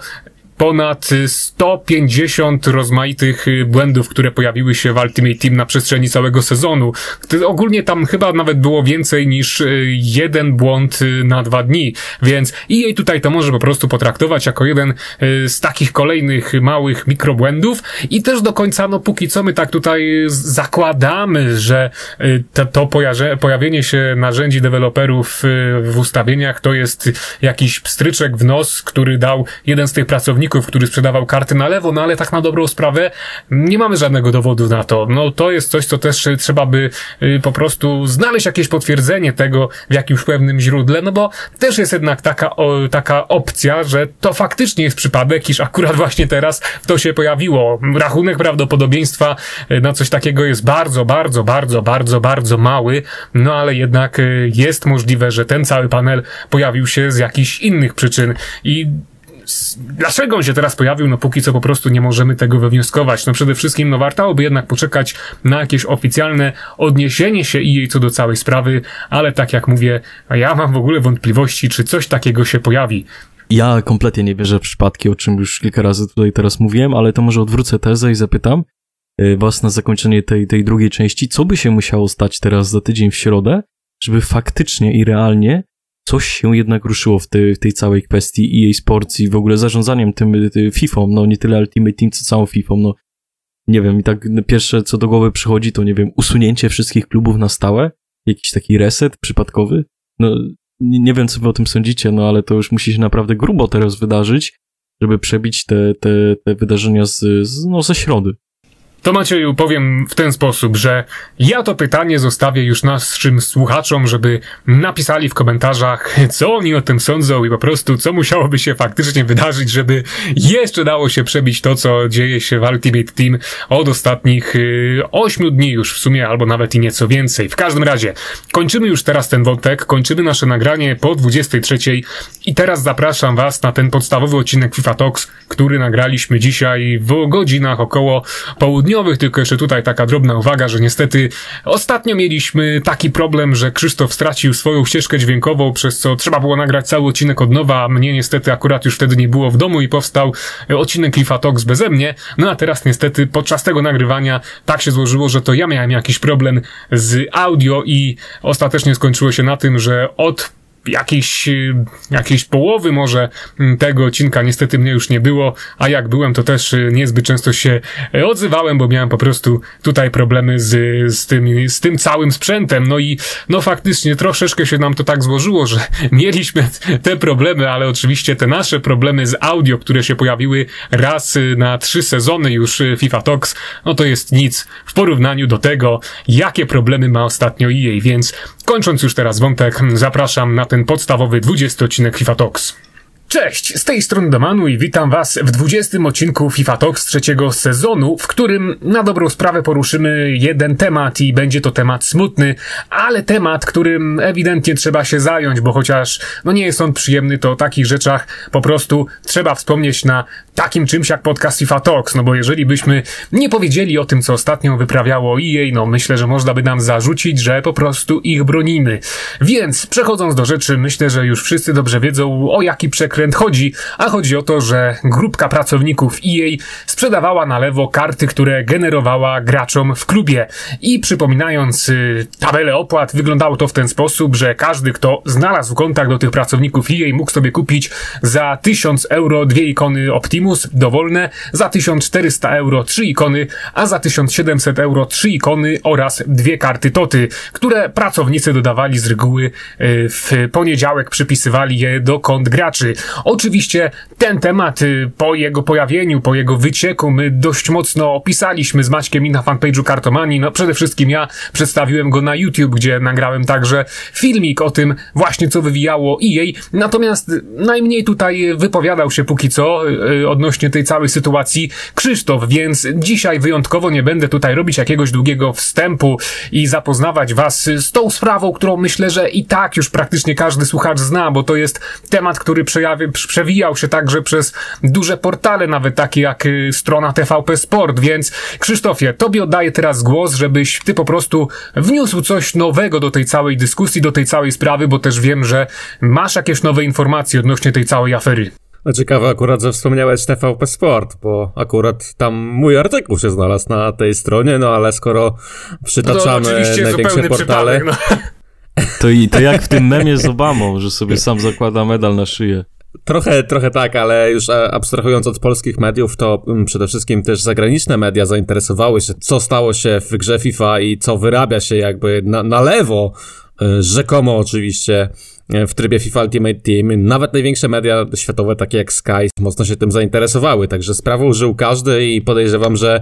ponad 150 rozmaitych y, błędów, które pojawiły się w Ultimate Team na przestrzeni całego sezonu. Ogólnie tam chyba nawet było więcej niż y, jeden błąd y, na dwa dni, więc EA tutaj to może po prostu potraktować jako jeden z takich kolejnych małych mikrobłędów i też do końca, no póki co my tak tutaj zakładamy, że to, to pojawienie się narzędzi deweloperów w ustawieniach to jest jakiś pstryczek w nos, który dał jeden z tych pracowników który sprzedawał karty na lewo, no ale tak na dobrą sprawę nie mamy żadnego dowodu na to. No to jest coś, co też trzeba by y, po prostu znaleźć jakieś potwierdzenie tego w jakimś pewnym źródle, no bo też jest jednak taka, o, taka opcja, że to faktycznie jest przypadek, iż akurat właśnie teraz to się pojawiło. Rachunek prawdopodobieństwa y, na coś takiego jest bardzo, bardzo, bardzo, bardzo, bardzo mały, no ale jednak y, jest możliwe, że ten cały panel pojawił się z jakichś innych przyczyn i dlaczego on się teraz pojawił? No póki co po prostu nie możemy tego wywnioskować. No przede wszystkim no wartałoby jednak poczekać na jakieś oficjalne odniesienie się i jej co do całej sprawy, ale tak jak mówię, ja mam w ogóle wątpliwości, czy coś takiego się pojawi. Ja kompletnie nie wierzę w przypadki, o czym już kilka razy tutaj teraz mówiłem, ale to może odwrócę tezę i zapytam e, was na zakończenie tej, tej drugiej części, co by się musiało stać teraz za tydzień w środę, żeby faktycznie i realnie coś się jednak ruszyło w, tej w tej całej kwestii EA Sports i w ogóle zarządzaniem tym, tym FIFA, no nie tyle Ultimate Team, co całą FIFA, no nie wiem, i tak pierwsze co do głowy przychodzi, to nie wiem, usunięcie wszystkich klubów na stałe, jakiś taki reset przypadkowy, no nie, nie wiem, co wy o tym sądzicie, no ale to już musi się naprawdę grubo teraz wydarzyć, żeby przebić te, te, te wydarzenia z, z, no, ze środy. To Macieju powiem w ten sposób, że ja to pytanie zostawię już naszym słuchaczom, żeby napisali w komentarzach, co oni o tym sądzą i po prostu co musiałoby się faktycznie wydarzyć, żeby jeszcze dało się przebić to, co dzieje się w Ultimate Team od ostatnich yy, 8 dni już w sumie, albo nawet i nieco więcej. W każdym razie, kończymy już teraz ten wątek, kończymy nasze nagranie po 23 i teraz zapraszam Was na ten podstawowy odcinek FIFA Talks, który nagraliśmy dzisiaj w godzinach około południa południowych, tylko jeszcze tutaj taka drobna uwaga, że niestety ostatnio mieliśmy taki problem, że Krzysztof stracił swoją ścieżkę dźwiękową, przez co trzeba było nagrać cały odcinek od nowa, a mnie niestety akurat już wtedy nie było w domu i powstał odcinek Cliffa Talks beze mnie, no a teraz niestety podczas tego nagrywania tak się złożyło, że to ja miałem jakiś problem z audio i ostatecznie skończyło się na tym, że od jakiejś, y, jakiejś połowy może mm, tego odcinka niestety mnie już nie było, a jak byłem to też y, niezbyt często się e, odzywałem, bo miałem po prostu tutaj problemy z, z, tym, z tym całym sprzętem. No i no faktycznie troszeczkę się nam to tak złożyło, że *laughs* mieliśmy te problemy, ale oczywiście te nasze problemy z audio, które się pojawiły raz y, na trzy sezony już FIFA Talks, no to jest nic w porównaniu do tego, jakie problemy ma ostatnio EA, więc kończąc już teraz wątek, zapraszam na ten podstawowy 20 odcinek FIFA Talks. Cześć, z tej strony Domanu i witam Was w 20 odcinku FIFA Talks trzeciego sezonu, w którym na dobrą sprawę poruszymy jeden temat i będzie to temat smutny, ale temat, którym ewidentnie trzeba się zająć, bo chociaż no nie jest on przyjemny, to o takich rzeczach po prostu trzeba wspomnieć na takim czymś jak podcast FIFA Talks, no bo jeżeli byśmy nie powiedzieli o tym, co ostatnio wyprawiało EA, no myślę, że można by nam zarzucić, że po prostu ich bronimy. Więc przechodząc do rzeczy, myślę, że już wszyscy dobrze wiedzą o jaki przekręt chodzi, a chodzi o to, że grupka pracowników EA sprzedawała na lewo karty, które generowała graczom w klubie. I przypominając y, tabelę opłat, wyglądało to w ten sposób, że każdy, kto znalazł kontakt do tych pracowników EA mógł sobie kupić za 1000 euro dwie ikony Optimus Primus dowolne, za 1400 euro 3 ikony, a za 1700 euro 3 ikony oraz dwie karty Toty, które pracownicy dodawali z reguły e, w poniedziałek, przypisywali je do kont graczy. Oczywiście ten temat e, po jego pojawieniu, po jego wycieku my dość mocno opisaliśmy z Maćkiem i na fanpage'u Kartomanii. No przede wszystkim ja przedstawiłem go na YouTube, gdzie nagrałem także filmik o tym właśnie co wywijało EA. Natomiast najmniej tutaj wypowiadał się póki co e, odnośnie tej całej sytuacji Krzysztof, więc dzisiaj wyjątkowo nie będę tutaj robić jakiegoś długiego wstępu i zapoznawać was z tą sprawą, którą myślę, że i tak już praktycznie każdy słuchacz zna, bo to jest temat, który przejawi, przewijał się także przez duże portale, nawet takie jak y, strona TVP Sport, więc Krzysztofie, tobie oddaję teraz głos, żebyś ty po prostu wniósł coś nowego do tej całej dyskusji, do tej całej sprawy, bo też wiem, że masz jakieś nowe informacje odnośnie tej całej afery. No ciekawe akurat, że wspomniałeś TVP Sport, bo akurat tam mój artykuł się znalazł na tej stronie, no ale skoro przytaczamy no największe portale... Przypadek, no. To, i, to jak w tym memie z Obamą, że sobie sam zakłada medal na szyję. Trochę, trochę tak, ale już abstrahując od polskich mediów, to mm, przede wszystkim też zagraniczne media zainteresowały się, co stało się w grze FIFA i co wyrabia się jakby na, na lewo, y, rzekomo oczywiście, E, w trybie FIFA Ultimate Team. Nawet największe media światowe, takie jak Sky, mocno się tym zainteresowały, także sprawą żył każdy i podejrzewam, że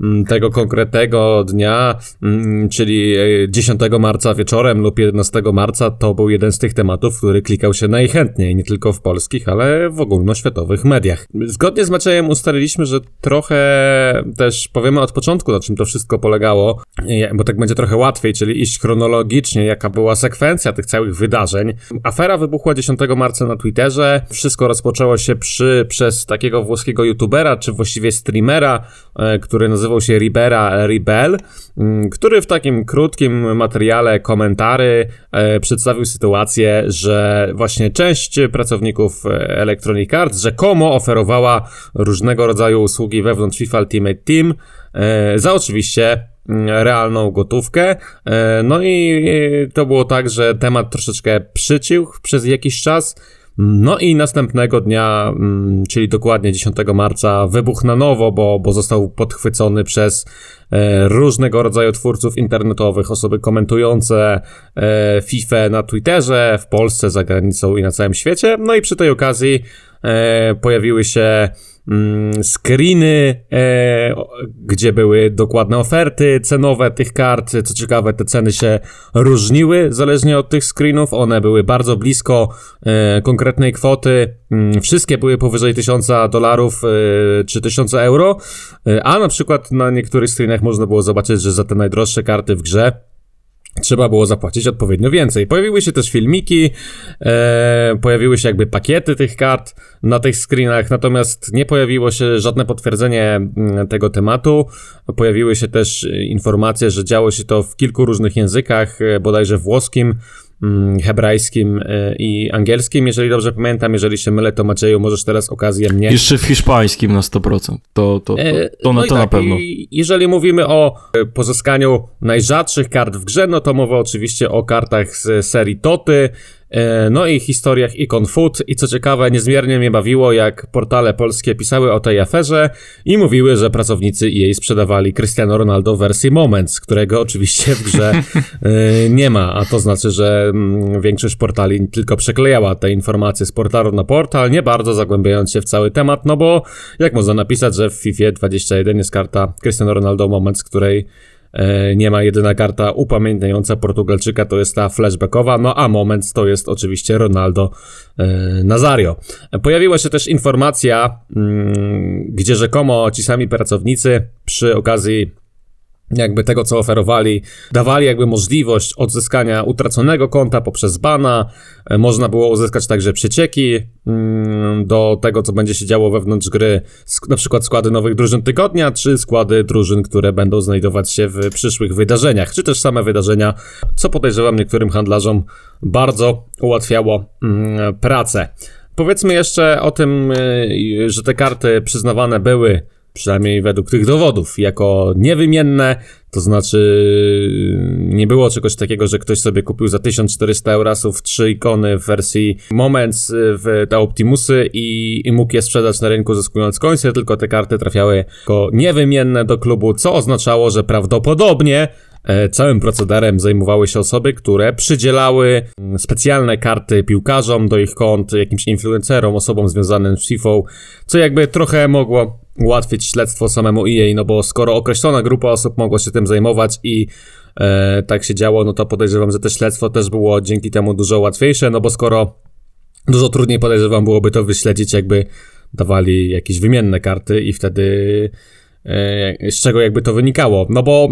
mm, tego konkretnego dnia, mm, czyli 10 e, marca wieczorem lub 11 marca, to był jeden z tych tematów, który klikał się najchętniej, nie tylko w polskich, ale w ogólnoświatowych mediach. Zgodnie z Maciejem ustaliliśmy, że trochę też powiemy od początku, na czym to wszystko polegało, bo tak będzie trochę łatwiej, czyli iść chronologicznie, jaka była sekwencja tych całych wydarzeń. Afera wybuchła 10 marca na Twitterze. Wszystko rozpoczęło się przy, przez takiego włoskiego youtubera, czy właściwie streamera, e, który nazywał się Ribera Ribel, mm, który w takim krótkim materiale komentary e, przedstawił sytuację, że właśnie część pracowników e, Electronic Arts rzekomo oferowała różnego rodzaju usługi wewnątrz FIFA Ultimate Team za oczywiście realną gotówkę. E, no i to było tak, że temat troszeczkę przycił przez jakiś czas. No i następnego dnia, mm, czyli dokładnie 10 marca, wybuchł na nowo, bo, bo został podchwycony przez e, różnego rodzaju twórców internetowych, osoby komentujące e, FIFA na Twitterze, w Polsce, za granicą i na całym świecie. No i przy tej okazji pojawiły się Mm, screeny, e, gdzie były dokładne oferty cenowe tych kart. Co ciekawe, te ceny się różniły zależnie od tych screenów. One były bardzo blisko e, konkretnej kwoty. Mm, wszystkie były powyżej 1000 dolarów e, czy 1000 euro, e, a na przykład na niektórych screenach można było zobaczyć, że za te najdroższe karty w grze trzeba było zapłacić odpowiednio więcej. Pojawiły się też filmiki, e, pojawiły się jakby pakiety tych kart na tych screenach, natomiast nie pojawiło się żadne potwierdzenie mm, tego tematu. Pojawiły się też informacje, że działo się to w kilku różnych językach, e, bodajże włoskim, hebrajskim e, i angielskim, jeżeli dobrze pamiętam. Jeżeli się mylę, to Macieju, możesz teraz okazję mnie... Jeszcze w hiszpańskim na 100%. To, to, to, e, to, no to tak, na pewno. jeżeli mówimy o e, pozyskaniu najrzadszych kart w grze, no to mowa oczywiście o kartach z serii Toty, no i historiach ikon food. I co ciekawe, niezmiernie mnie bawiło, jak portale polskie pisały o tej aferze i mówiły, że pracownicy jej sprzedawali. Cristiano Ronaldo w wersji Moments, którego oczywiście w grze *laughs* e, nie ma, a to znaczy, że mm, większość portali tylko przeklejała te informacje z portalu na portal, nie bardzo zagłębiając się w cały temat, no bo jak można napisać, że w FIFA 21 jest karta Cristiano Ronaldo Moments, której E, nie ma jedyna karta upamiętniająca Portugalczyka, to jest ta flashbackowa, no a moment to jest oczywiście Ronaldo e, Nazario. Pojawiła się też informacja, mm, gdzie rzekomo ci sami pracownicy przy okazji jakby tego, co oferowali, dawali jakby możliwość odzyskania utraconego konta poprzez bana. E, można było uzyskać także przecieki mm, do tego, co będzie się działo wewnątrz gry, na przykład składy nowych drużyn tygodnia, czy składy drużyn, które będą znajdować się w przyszłych wydarzeniach, czy też same wydarzenia, co podejrzewam niektórym handlarzom bardzo ułatwiało mm, pracę. Powiedzmy jeszcze o tym, e, że te karty przyznawane były przynajmniej według tych dowodów, jako niewymienne, to znaczy nie było czegoś takiego, że ktoś sobie kupił za 1400 eurasów trzy ikony w wersji Moments w te Optimusy i, i mógł je sprzedać na rynku zyskując końce, tylko te karty trafiały jako niewymienne do klubu, co oznaczało, że prawdopodobnie całym procederem zajmowały się osoby, które przydzielały mm, specjalne karty piłkarzom do ich kont, jakimś influencerom, osobom związanym z FIFA, co jakby trochę mogło ułatwić śledztwo samemu EA, no bo skoro określona grupa osób mogła się tym zajmować i e, tak się działo, no to podejrzewam, że to śledztwo też było dzięki temu dużo łatwiejsze, no bo skoro dużo trudniej podejrzewam byłoby to wyśledzić, jakby dawali jakieś wymienne karty i wtedy E, z czego jakby to wynikało. No bo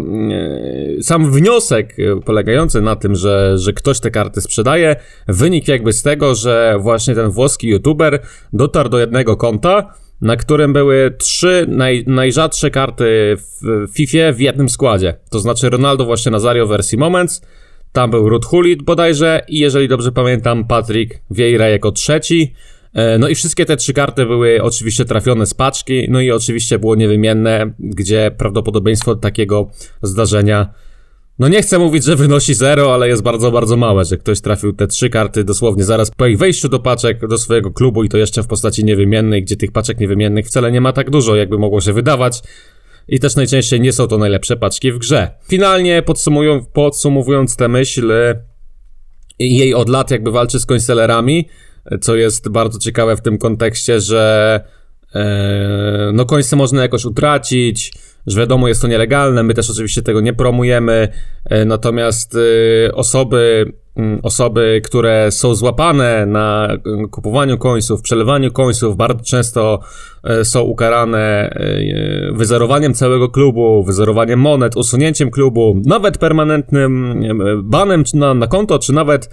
e, sam wniosek polegający na tym, że, że ktoś te karty sprzedaje, wynik jakby z tego, że właśnie ten włoski youtuber dotarł do jednego konta, na którym były trzy naj, najrzadsze karty w FIFA w jednym składzie. To znaczy Ronaldo właśnie Nazario wersji Moments, tam był Ruth Hulit bodajże i jeżeli dobrze pamiętam Patrick Vieira jako trzeci, E, no i wszystkie te trzy karty były oczywiście trafione z paczki, no i oczywiście było niewymienne, gdzie prawdopodobieństwo takiego zdarzenia no nie chcę mówić, że wynosi zero, ale jest bardzo, bardzo małe, że ktoś trafił te trzy karty dosłownie zaraz po ich wejściu do paczek, do swojego klubu i to jeszcze w postaci niewymiennej, gdzie tych paczek niewymiennych wcale nie ma tak dużo, jakby mogło się wydawać. I też najczęściej nie są to najlepsze paczki w grze. Finalnie podsumowując tę myśl, jej od lat jakby walczy z końcelerami, co jest bardzo ciekawe w tym kontekście, że e, no końce można jakoś utracić, że wiadomo jest to nielegalne, my też oczywiście tego nie promujemy, e, natomiast e, osoby, osoby, które są złapane na kupowaniu końców, przelewaniu końców, bardzo często są ukarane wyzerowaniem całego klubu, wyzerowaniem monet, usunięciem klubu, nawet permanentnym banem na, na konto, czy nawet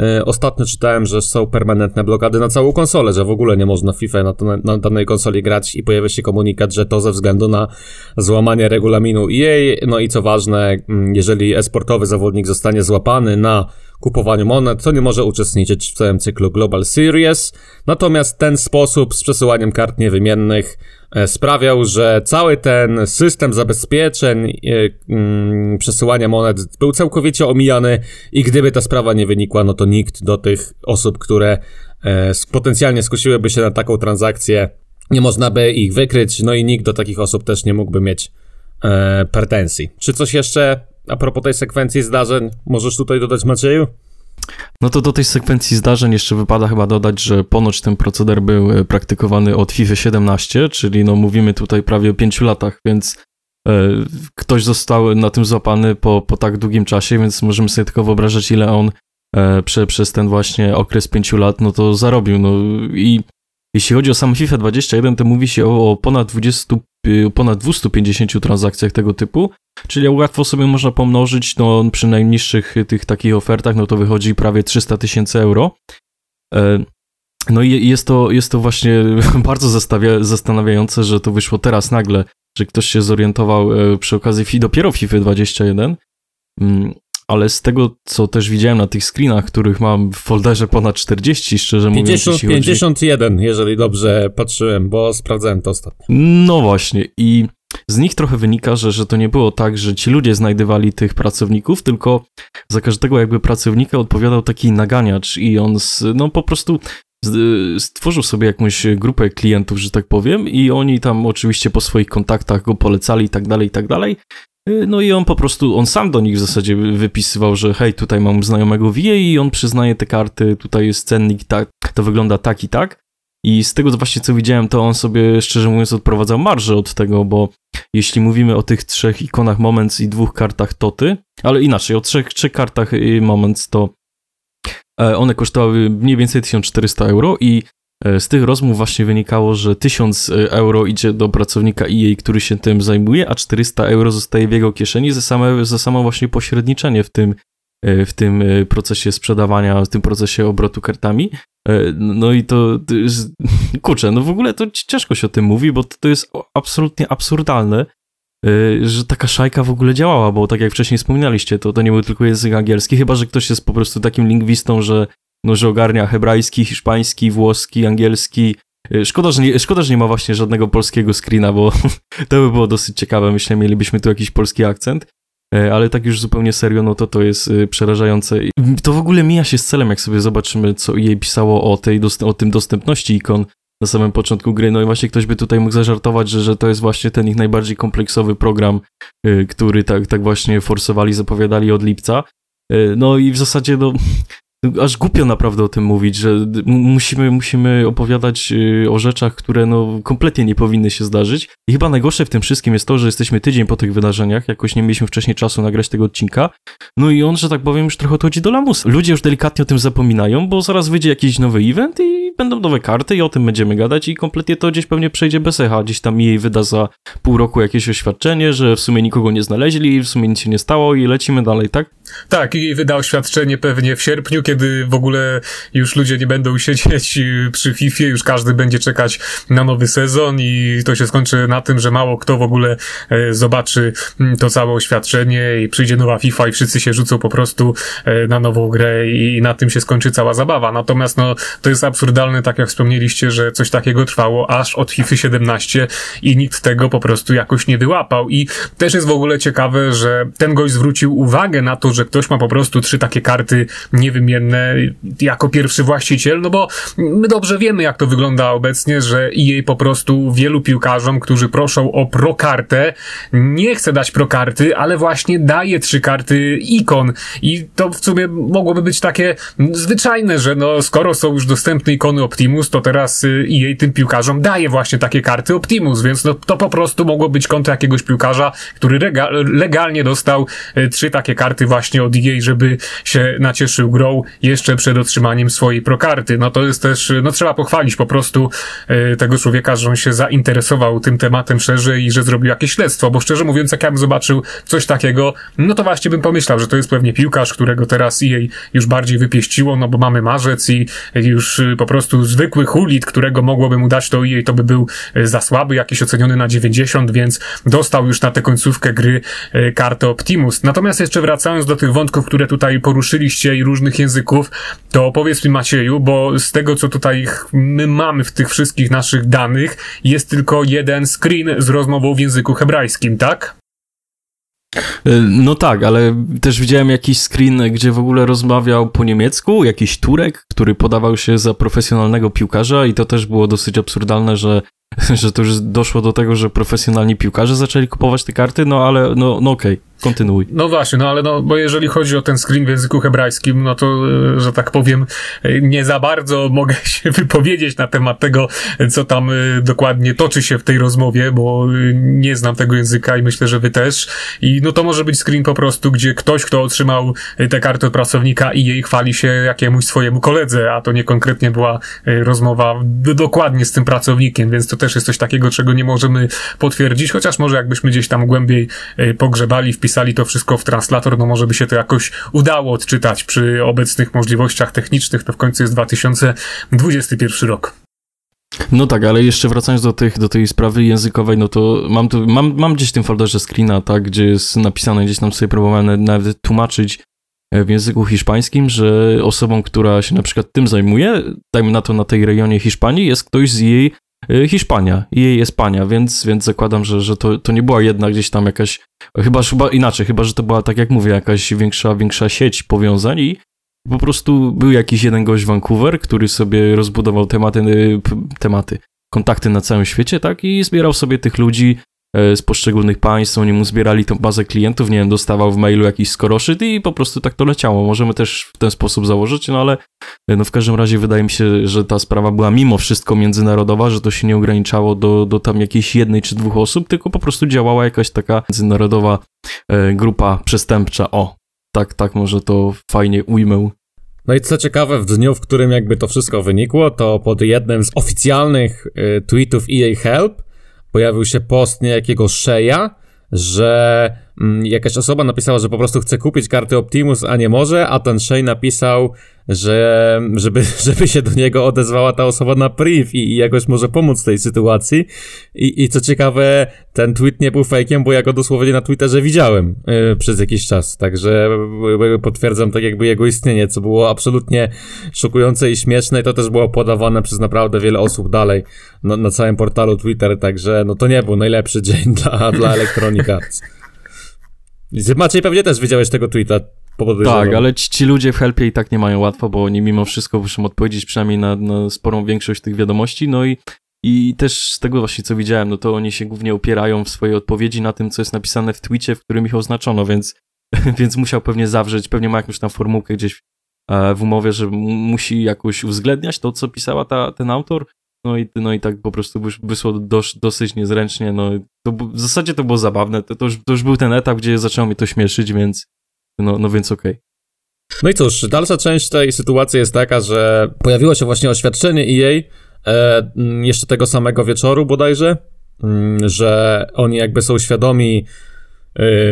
E, ostatnio czytałem, że są permanentne blokady na całą konsolę, że w ogóle nie można FIFA na, na danej konsoli grać i pojawia się komunikat, że to ze względu na złamanie regulaminu EA. No i co ważne, mm, jeżeli esportowy zawodnik zostanie złapany na kupowaniu monet, to nie może uczestniczyć w całym cyklu Global Series. Natomiast ten sposób z przesyłaniem kart niewymiennych e, sprawiał, że cały ten system zabezpieczeń e, mm, przesyłania monet był całkowicie omijany i gdyby ta sprawa nie wynikła, no to nikt do tych osób, które e, potencjalnie skusiłyby się na taką transakcję, nie można by ich wykryć, no i nikt do takich osób też nie mógłby mieć pretensji. Czy coś jeszcze a propos tej sekwencji zdarzeń, możesz tutaj dodać Macieju? No to do tej sekwencji zdarzeń jeszcze wypada chyba dodać, że ponoć ten proceder był e, praktykowany od FIFA 17, czyli no mówimy tutaj prawie o 5 latach, więc e, ktoś został na tym złapany po, po tak długim czasie, więc możemy sobie tylko wyobrażać, ile on e, prze, przez ten właśnie okres 5 lat, no to zarobił. No i jeśli chodzi o sam FIFA 21, to mówi się o, o ponad 20 Y, ponad 250 transakcjach tego typu, czyli łatwo sobie można pomnożyć, no przy najniższych tych takich ofertach, no to wychodzi prawie 300 tysięcy euro. E, no i jest to, jest to właśnie *laughs* bardzo zastanawiające, że to wyszło teraz nagle, że ktoś się zorientował e, przy okazji dopiero FIFA 21, ale z tego, co też widziałem na tych screenach, których mam w folderze ponad 40, szczerze 50, mówiąc. 51, chodzi... jeżeli dobrze patrzyłem, bo sprawdzałem to ostatnio. No właśnie i z nich trochę wynika, że, że to nie było tak, że ci ludzie znajdywali tych pracowników, tylko za każdego jakby pracownika odpowiadał taki naganiacz i on z, no po prostu stworzył sobie jakąś grupę klientów, że tak powiem, i oni tam oczywiście po swoich kontaktach go polecali i tak dalej, i tak dalej. Y, no i on po prostu, on sam do nich w zasadzie wypisywał, że hej, tutaj mam znajomego VA i on przyznaje te karty, tutaj jest cennik, tak, to wygląda tak i tak. I z tego właśnie co widziałem, to on sobie szczerze mówiąc odprowadzał marżę od tego, bo jeśli mówimy o tych trzech ikonach Moments i dwóch kartach Toty, ale inaczej, o trzech, trzech kartach y, Moments, to e, one kosztowały mniej więcej 1400 euro i z tych rozmów właśnie wynikało, że 1000 e, euro idzie do pracownika EA, który się tym zajmuje, a 400 euro zostaje w jego kieszeni za, same, za samo właśnie pośredniczenie w tym, e, w tym procesie sprzedawania, w tym procesie obrotu kartami. No i to, *laughs* kurczę, no w ogóle to ciężko się o tym mówi, bo to, to jest absolutnie absurdalne, że taka szajka w ogóle działała, bo tak jak wcześniej wspominaliście, to, to nie był tylko język angielski, chyba że ktoś jest po prostu takim lingwistą, że no, że ogarnia hebrajski, hiszpański, włoski, angielski, Y, szkoda, że nie, szkoda, że nie ma właśnie żadnego polskiego screena, bo *laughs* to by było dosyć ciekawe. Myślę, mielibyśmy tu jakiś polski akcent. E, ale tak już zupełnie serio, no to to jest y, przerażające. To w ogóle mija się z celem, jak sobie zobaczymy, co jej pisało o, tej, o tym dostępności ikon na samym początku gry. No i właśnie ktoś by tutaj mógł zażartować, że, że to jest właśnie ten ich najbardziej kompleksowy program, który tak, tak właśnie forsowali, zapowiadali od lipca. No i w zasadzie, no, aż głupio naprawdę o tym mówić, że musimy, musimy opowiadać y, o rzeczach, które no kompletnie nie powinny się zdarzyć. I chyba najgorsze w tym wszystkim jest to, że jesteśmy tydzień po tych wydarzeniach, jakoś nie mieliśmy wcześniej czasu nagrać tego odcinka. No i on, że tak powiem, już trochę odchodzi do lamusa. Ludzie już delikatnie o tym zapominają, bo zaraz wyjdzie jakiś nowy event i będą nowe karty i o tym będziemy gadać i kompletnie to gdzieś pewnie przejdzie bez echa. Gdzieś tam jej wyda za pół roku jakieś oświadczenie, że w sumie nikogo nie znaleźli, w sumie nic się nie stało i lecimy dalej, tak? Tak, i wyda oświadczenie pewnie w sierpniu, kiedy w ogóle już ludzie nie będą siedzieć przy FIFA, już każdy będzie czekać na nowy sezon i to się skończy na tym, że mało kto w ogóle e, zobaczy mm, to całe oświadczenie i przyjdzie nowa FIFA i wszyscy się rzucą po prostu e, na nową grę i na tym się skończy cała zabawa. Natomiast no, to jest absurdalne, tak jak wspomnieliście, że coś takiego trwało aż od FIFA 17 i nikt tego po prostu jakoś nie wyłapał. I też jest w ogóle ciekawe, że ten gość zwrócił uwagę na to, że ktoś ma po prostu trzy takie karty niewymienne jako pierwszy właściciel, no bo my dobrze wiemy, jak to wygląda obecnie, że jej po prostu wielu piłkarzom, którzy proszą o prokartę, nie chce dać prokarty, ale właśnie daje trzy karty ikon. I to w sumie mogłoby być takie zwyczajne, że no skoro są już dostępne ikony Optimus, to teraz y, jej tym piłkarzom daje właśnie takie karty Optimus, więc no to po prostu mogło być konto jakiegoś piłkarza, który legalnie dostał y, trzy takie karty właśnie od jej, żeby się nacieszył grą jeszcze przed otrzymaniem swojej prokarty. No to jest też, no trzeba pochwalić po prostu y, tego człowieka, że on się zainteresował tym tematem szerzej i że zrobił jakieś śledztwo, bo szczerze mówiąc, jak ja bym zobaczył coś takiego, no to właśnie bym pomyślał, że to jest pewnie piłkarz, którego teraz jej już bardziej wypieściło, no bo mamy marzec i już po prostu zwykły hulit, którego mogłoby mu dać to jej, to by był za słaby, jakiś oceniony na 90, więc dostał już na tę końcówkę gry kartę Optimus. Natomiast jeszcze wracając do tych wątków, które tutaj poruszyliście i różnych języków, to powiedz mi Macieju, bo z tego, co tutaj my mamy w tych wszystkich naszych danych, jest tylko jeden screen z rozmową w języku hebrajskim, tak? E, no tak, ale też widziałem jakiś screen, gdzie w ogóle rozmawiał po niemiecku, jakiś Turek, który podawał się za profesjonalnego piłkarza i to też było dosyć absurdalne, że, *laughs* że to już doszło do tego, że profesjonalni piłkarze zaczęli kupować te karty, no ale no, no okej. Okay. Kontynuuj. No właśnie, no ale no, bo jeżeli chodzi o ten screen w języku hebrajskim, no to, e, że tak powiem, e, nie za bardzo mogę *laughs* się wypowiedzieć na temat tego, co tam e, dokładnie toczy się w tej rozmowie, bo nie znam tego języka i myślę, że wy też. I no to może być screen po prostu, gdzie ktoś, kto otrzymał tę kartę od pracownika i jej chwali się jakiemuś swojemu koledze, a to nie konkretnie była rozmowa dokładnie z tym pracownikiem, więc to też jest coś takiego, czego nie możemy potwierdzić, chociaż może jakbyśmy gdzieś tam głębiej pogrzebali, wpisali wpisali to wszystko w translator, no może by się to jakoś udało odczytać przy obecnych możliwościach technicznych, to w końcu jest 2021 rok. No tak, ale jeszcze wracając do, tych, do tej sprawy językowej, no to mam, tu, mam, mam gdzieś w tym folderze screena, tak, gdzie jest napisane, gdzieś tam sobie próbowałem nawet tłumaczyć e, w języku hiszpańskim, że osobą, która się na przykład tym zajmuje, dajmy na to na tej rejonie Hiszpanii, jest ktoś z jej Hiszpania i jej jest pania, więc, więc zakładam, że, że to, to nie była jedna gdzieś tam jakaś, chyba, chyba inaczej, chyba, że to była, tak jak mówię, jakaś większa, większa sieć powiązań i po prostu był jakiś jeden gość Vancouver, który sobie rozbudował tematy, y, tematy, kontakty na całym świecie, tak, i zbierał sobie tych ludzi, z poszczególnych państw, oni mu zbierali tą bazę klientów, nie wiem, dostawał w mailu jakiś skoroszyt i po prostu tak to leciało. Możemy też w ten sposób założyć, no ale e, no w każdym razie wydaje mi się, że ta sprawa była mimo wszystko międzynarodowa, że to się nie ograniczało do, do tam jakiejś jednej czy dwóch osób, tylko po prostu działała jakaś taka międzynarodowa e, grupa przestępcza. O, tak, tak, może to fajnie ujmę. No i co ciekawe, w dniu, w którym jakby to wszystko wynikło, to pod jednym z oficjalnych tweetów EA Help pojawił się post niejakiego Sheja, że jakaś osoba napisała, że po prostu chce kupić karty Optimus, a nie może, a ten Shay napisał, że żeby, *laughs* żeby się do niego odezwała ta osoba na priv i, i jakoś może pomóc w tej sytuacji. I, I co ciekawe, ten tweet nie był fejkiem, bo ja go dosłownie na Twitterze widziałem yy, przez jakiś czas, także yy, potwierdzam tak jakby jego istnienie, co było absolutnie szokujące i śmieszne i to też było podawane przez naprawdę wiele osób dalej na, na całym portalu Twitter, także no to nie był najlepszy dzień *laughs* dla, dla Electronic Arts. Maciej, pewnie też widziałeś tego tweeta. Tak, ale ci, ci, ludzie w helpie i tak nie mają łatwo, bo oni mimo wszystko muszą odpowiedzieć przynajmniej na, na sporą większość tych wiadomości, no i i też z tego właśnie, co widziałem, no to oni się głównie opierają w swojej odpowiedzi na tym, co jest napisane w twicie, w którym ich oznaczono, więc, *laughs* więc musiał pewnie zawrzeć, pewnie ma jakąś tam formułkę gdzieś e, w umowie, że musi jakoś uwzględniać to, co pisała ta, ten autor, no i, no i tak po prostu wysłał dos, dosyć niezręcznie, no to, w zasadzie to było zabawne, to, to, już, to już był ten etap, gdzie zaczęło mi to śmieszyć, więc no, no więc okej. Okay. No i cóż, dalsza część tej sytuacji jest taka, że pojawiło się właśnie oświadczenie EA e, jeszcze tego samego wieczoru bodajże, że oni jakby są świadomi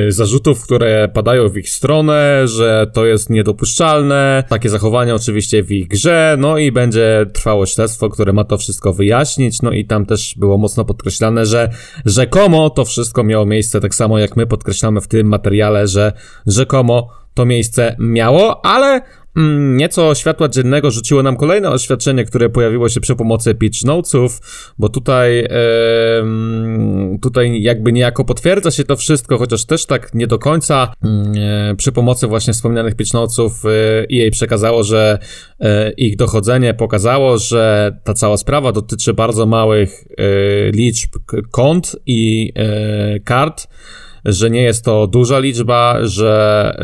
zarzutów, które padają w ich stronę, że to jest niedopuszczalne, takie zachowania oczywiście w ich grze, no i będzie trwało śledztwo, które ma to wszystko wyjaśnić, no i tam też było mocno podkreślane, że rzekomo to wszystko miało miejsce, tak samo jak my podkreślamy w tym materiale, że rzekomo to miejsce miało, ale nieco światła dziennego rzuciło nam kolejne oświadczenie, które pojawiło się przy pomocy pitch notesów, bo tutaj, e, tutaj jakby niejako potwierdza się to wszystko, chociaż też tak nie do końca. Mm, e, przy pomocy właśnie wspomnianych pitch notesów e, jej przekazało, że e, ich dochodzenie pokazało, że ta cała sprawa dotyczy bardzo małych e, liczb kont i e, kart, że nie jest to duża liczba, że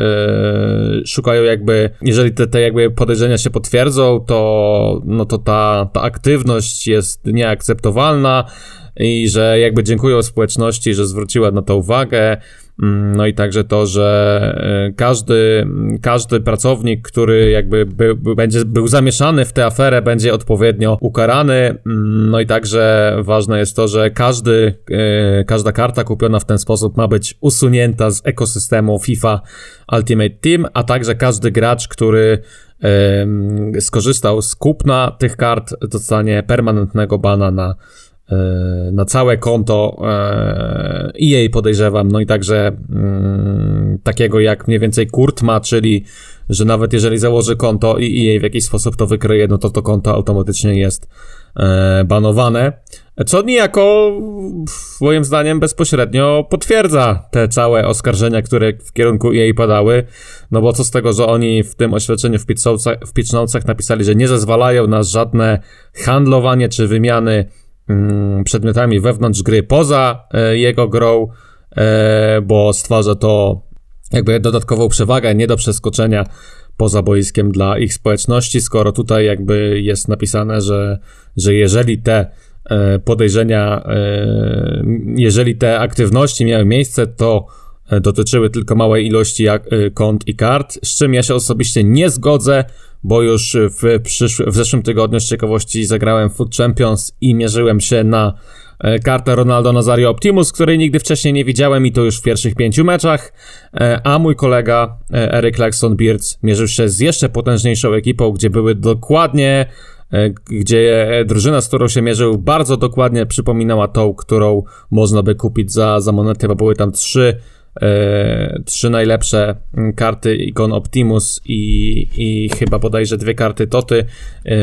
yy, szukają jakby, jeżeli te, te jakby podejrzenia się potwierdzą, to, no to ta, ta aktywność jest nieakceptowalna i że jakby dziękują społeczności, że zwróciła na to uwagę. No i także to, że e, każdy, każdy pracownik, który jakby był, będzie, był zamieszany w tę aferę, będzie odpowiednio ukarany. Mm, no i także ważne jest to, że każdy, e, każda karta kupiona w ten sposób ma być usunięta z ekosystemu FIFA Ultimate Team, a także każdy gracz, który skorzystał z kupna tych kart, dostanie permanentnego bana na E, na całe konto e podejrzewam, no i także mm, takiego jak mniej więcej Kurt ma, czyli że nawet jeżeli założy konto i EA w jakiś sposób to wykryje, no to to konto automatycznie jest e, banowane, co niejako moim zdaniem bezpośrednio potwierdza te całe oskarżenia, które w kierunku EA padały, no bo co z tego, że oni w tym oświadczeniu w pitch napisali, że nie zezwalają na żadne handlowanie czy wymiany przedmiotami wewnątrz gry poza e, jego grą, e, bo stwarza to jakby dodatkową przewagę nie do przeskoczenia poza boiskiem dla ich społeczności, skoro tutaj jakby jest napisane, że, że jeżeli te e, podejrzenia, jeżeli te aktywności miały miejsce, to dotyczyły tylko małej ilości kont i kart, z czym ja się osobiście nie zgodzę, bo już w, przysz... w zeszłym tygodniu z ciekawości zagrałem Food Champions i mierzyłem się na e, kartę Ronaldo Nazario Optimus, której nigdy wcześniej nie widziałem i to już w pierwszych pięciu meczach, e, a mój kolega e, Eric Laxon Beards mierzył się z jeszcze potężniejszą ekipą, gdzie były dokładnie gdzie drużyna, z którą się mierzył, bardzo dokładnie przypominała tą, którą można by kupić za, za bo były tam trzy e, trzy najlepsze karty ikon Optimus i, i chyba bodajże dwie karty Toty. E,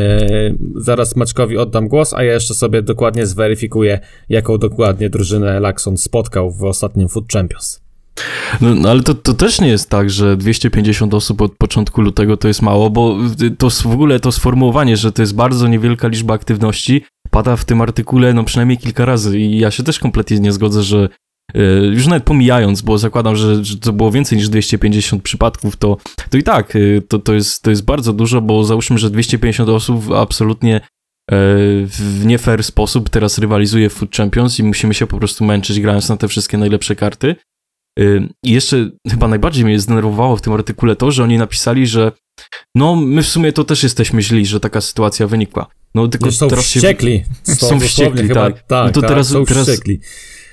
zaraz Maczkowi oddam głos, a ja jeszcze sobie dokładnie zweryfikuję, jaką dokładnie drużynę Laxon spotkał w ostatnim Food Champions. No, no, ale to, to też nie jest tak, że 250 osób od początku lutego to jest mało, bo to w ogóle to sformułowanie, że to jest bardzo niewielka liczba aktywności, pada w tym artykule no przynajmniej kilka razy i ja się też kompletnie nie zgodzę, że już nawet pomijając, bo zakładam, że, że to było więcej niż 250 przypadków, to, to i tak, e, to, to, jest, to jest bardzo dużo, bo załóżmy, że 250 osób absolutnie e, w nie fair sposób teraz rywalizuje w Food Champions i musimy się po prostu męczyć grając na te wszystkie najlepsze karty. I jeszcze chyba najbardziej mnie zdenerwowało w tym artykule to, że oni napisali, że no my w sumie to też jesteśmy źli, że taka sytuacja wynikła. No tylko są teraz wściekli. Się... *laughs* Są wściekli, tak. tak. No to tak, teraz, są teraz, wściekli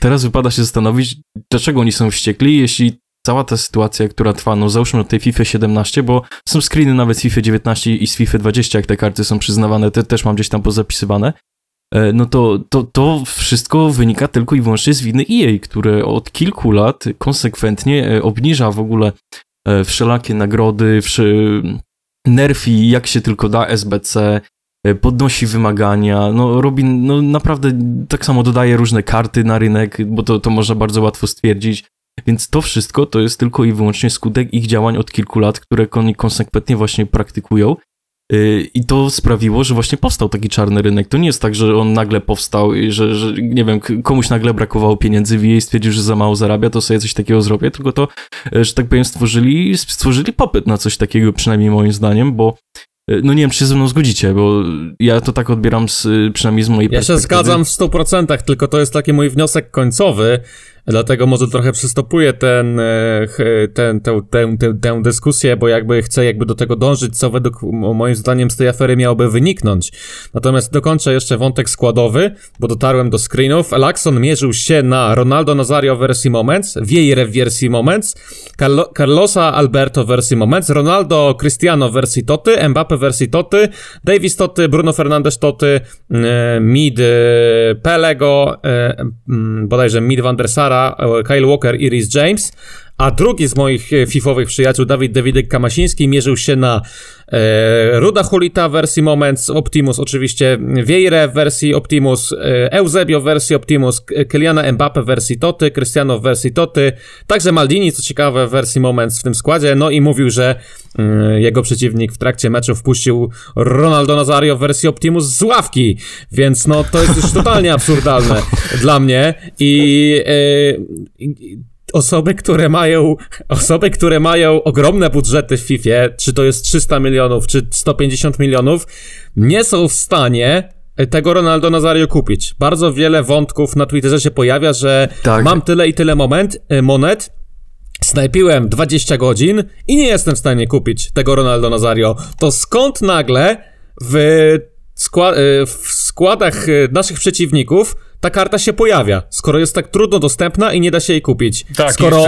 teraz wypada się zastanowić, dlaczego oni są wściekli, jeśli cała ta sytuacja, która trwa, no załóżmy od tej FIFA 17, bo są screeny nawet z FIFA 19 i z FIFA 20, jak te karty są przyznawane, te też mam gdzieś tam pozapisywane, e, no to, to, to wszystko wynika tylko i wyłącznie z winy EA, które od kilku lat konsekwentnie e, obniża w ogóle e, wszelakie nagrody, nerfi, jak się tylko da, SBC, podnosi wymagania, no robi, no naprawdę tak samo dodaje różne karty na rynek, bo to, to można bardzo łatwo stwierdzić. Więc to wszystko to jest tylko i wyłącznie skutek ich działań od kilku lat, które oni konsekwentnie właśnie praktykują. Y, I to sprawiło, że właśnie powstał taki czarny rynek. To nie jest tak, że on nagle powstał i że, że nie wiem, komuś nagle brakowało pieniędzy w jej stwierdził, że za mało zarabia, to sobie coś takiego zrobię, tylko to, y, że tak powiem, stworzyli, stworzyli popyt na coś takiego, przynajmniej moim zdaniem, bo y, no nie wiem, czy się ze mną zgodzicie, bo ja to tak odbieram z, przynajmniej z mojej ja perspektywy. Ja się zgadzam w 100%, tylko to jest taki mój wniosek końcowy, Dlatego może trochę przystopuję ten, e, ten, tę, tę, tę, tę dyskusję, bo jakby chcę jakby do tego dążyć, co według moim zdaniem z tej afery miałoby wyniknąć. Natomiast dokończę jeszcze wątek składowy, bo dotarłem do screenów. Laxon mierzył się na Ronaldo Nazario wersji Moments, Vieira w wersji Moments, Carlo, Carlosa Alberto wersji Moments, Ronaldo Cristiano wersji Toty, Mbappe wersji Toty, Davis Toty, Bruno Fernandes Toty, e, Mid e, Pelego, bodajże Mid Van der Sara, E, Kyle Walker i Rhys James, a drugi z moich e, fifowych przyjaciół, Dawid Dawidek Kamasiński, mierzył się na e, Ruda Hulita w wersji Moments, Optimus oczywiście, Vieire w wersji Optimus, e, Eusebio w wersji Optimus, Kyliana Mbappe w wersji Toty, Cristiano w wersji Toty, także Maldini, co ciekawe, w wersji Moments w tym składzie, no i mówił, że e, jego przeciwnik w trakcie meczu wpuścił Ronaldo Nazario w wersji Optimus z ławki, więc no to jest już totalnie absurdalne *laughs* dla mnie. I e, osoby, które mają, osoby, które mają ogromne budżety w FIFA, czy to jest 300 milionów, czy 150 milionów, nie są w stanie tego Ronaldo Nazario kupić. Bardzo wiele wątków na Twitterze się pojawia, że tak. mam tyle i tyle moment, e, monet, snajpiłem 20 godzin i nie jestem w stanie kupić tego Ronaldo Nazario. To skąd nagle w, skła e, w składach e, naszych przeciwników ta karta się pojawia, skoro jest tak trudno dostępna i nie da się jej kupić. Tak, skoro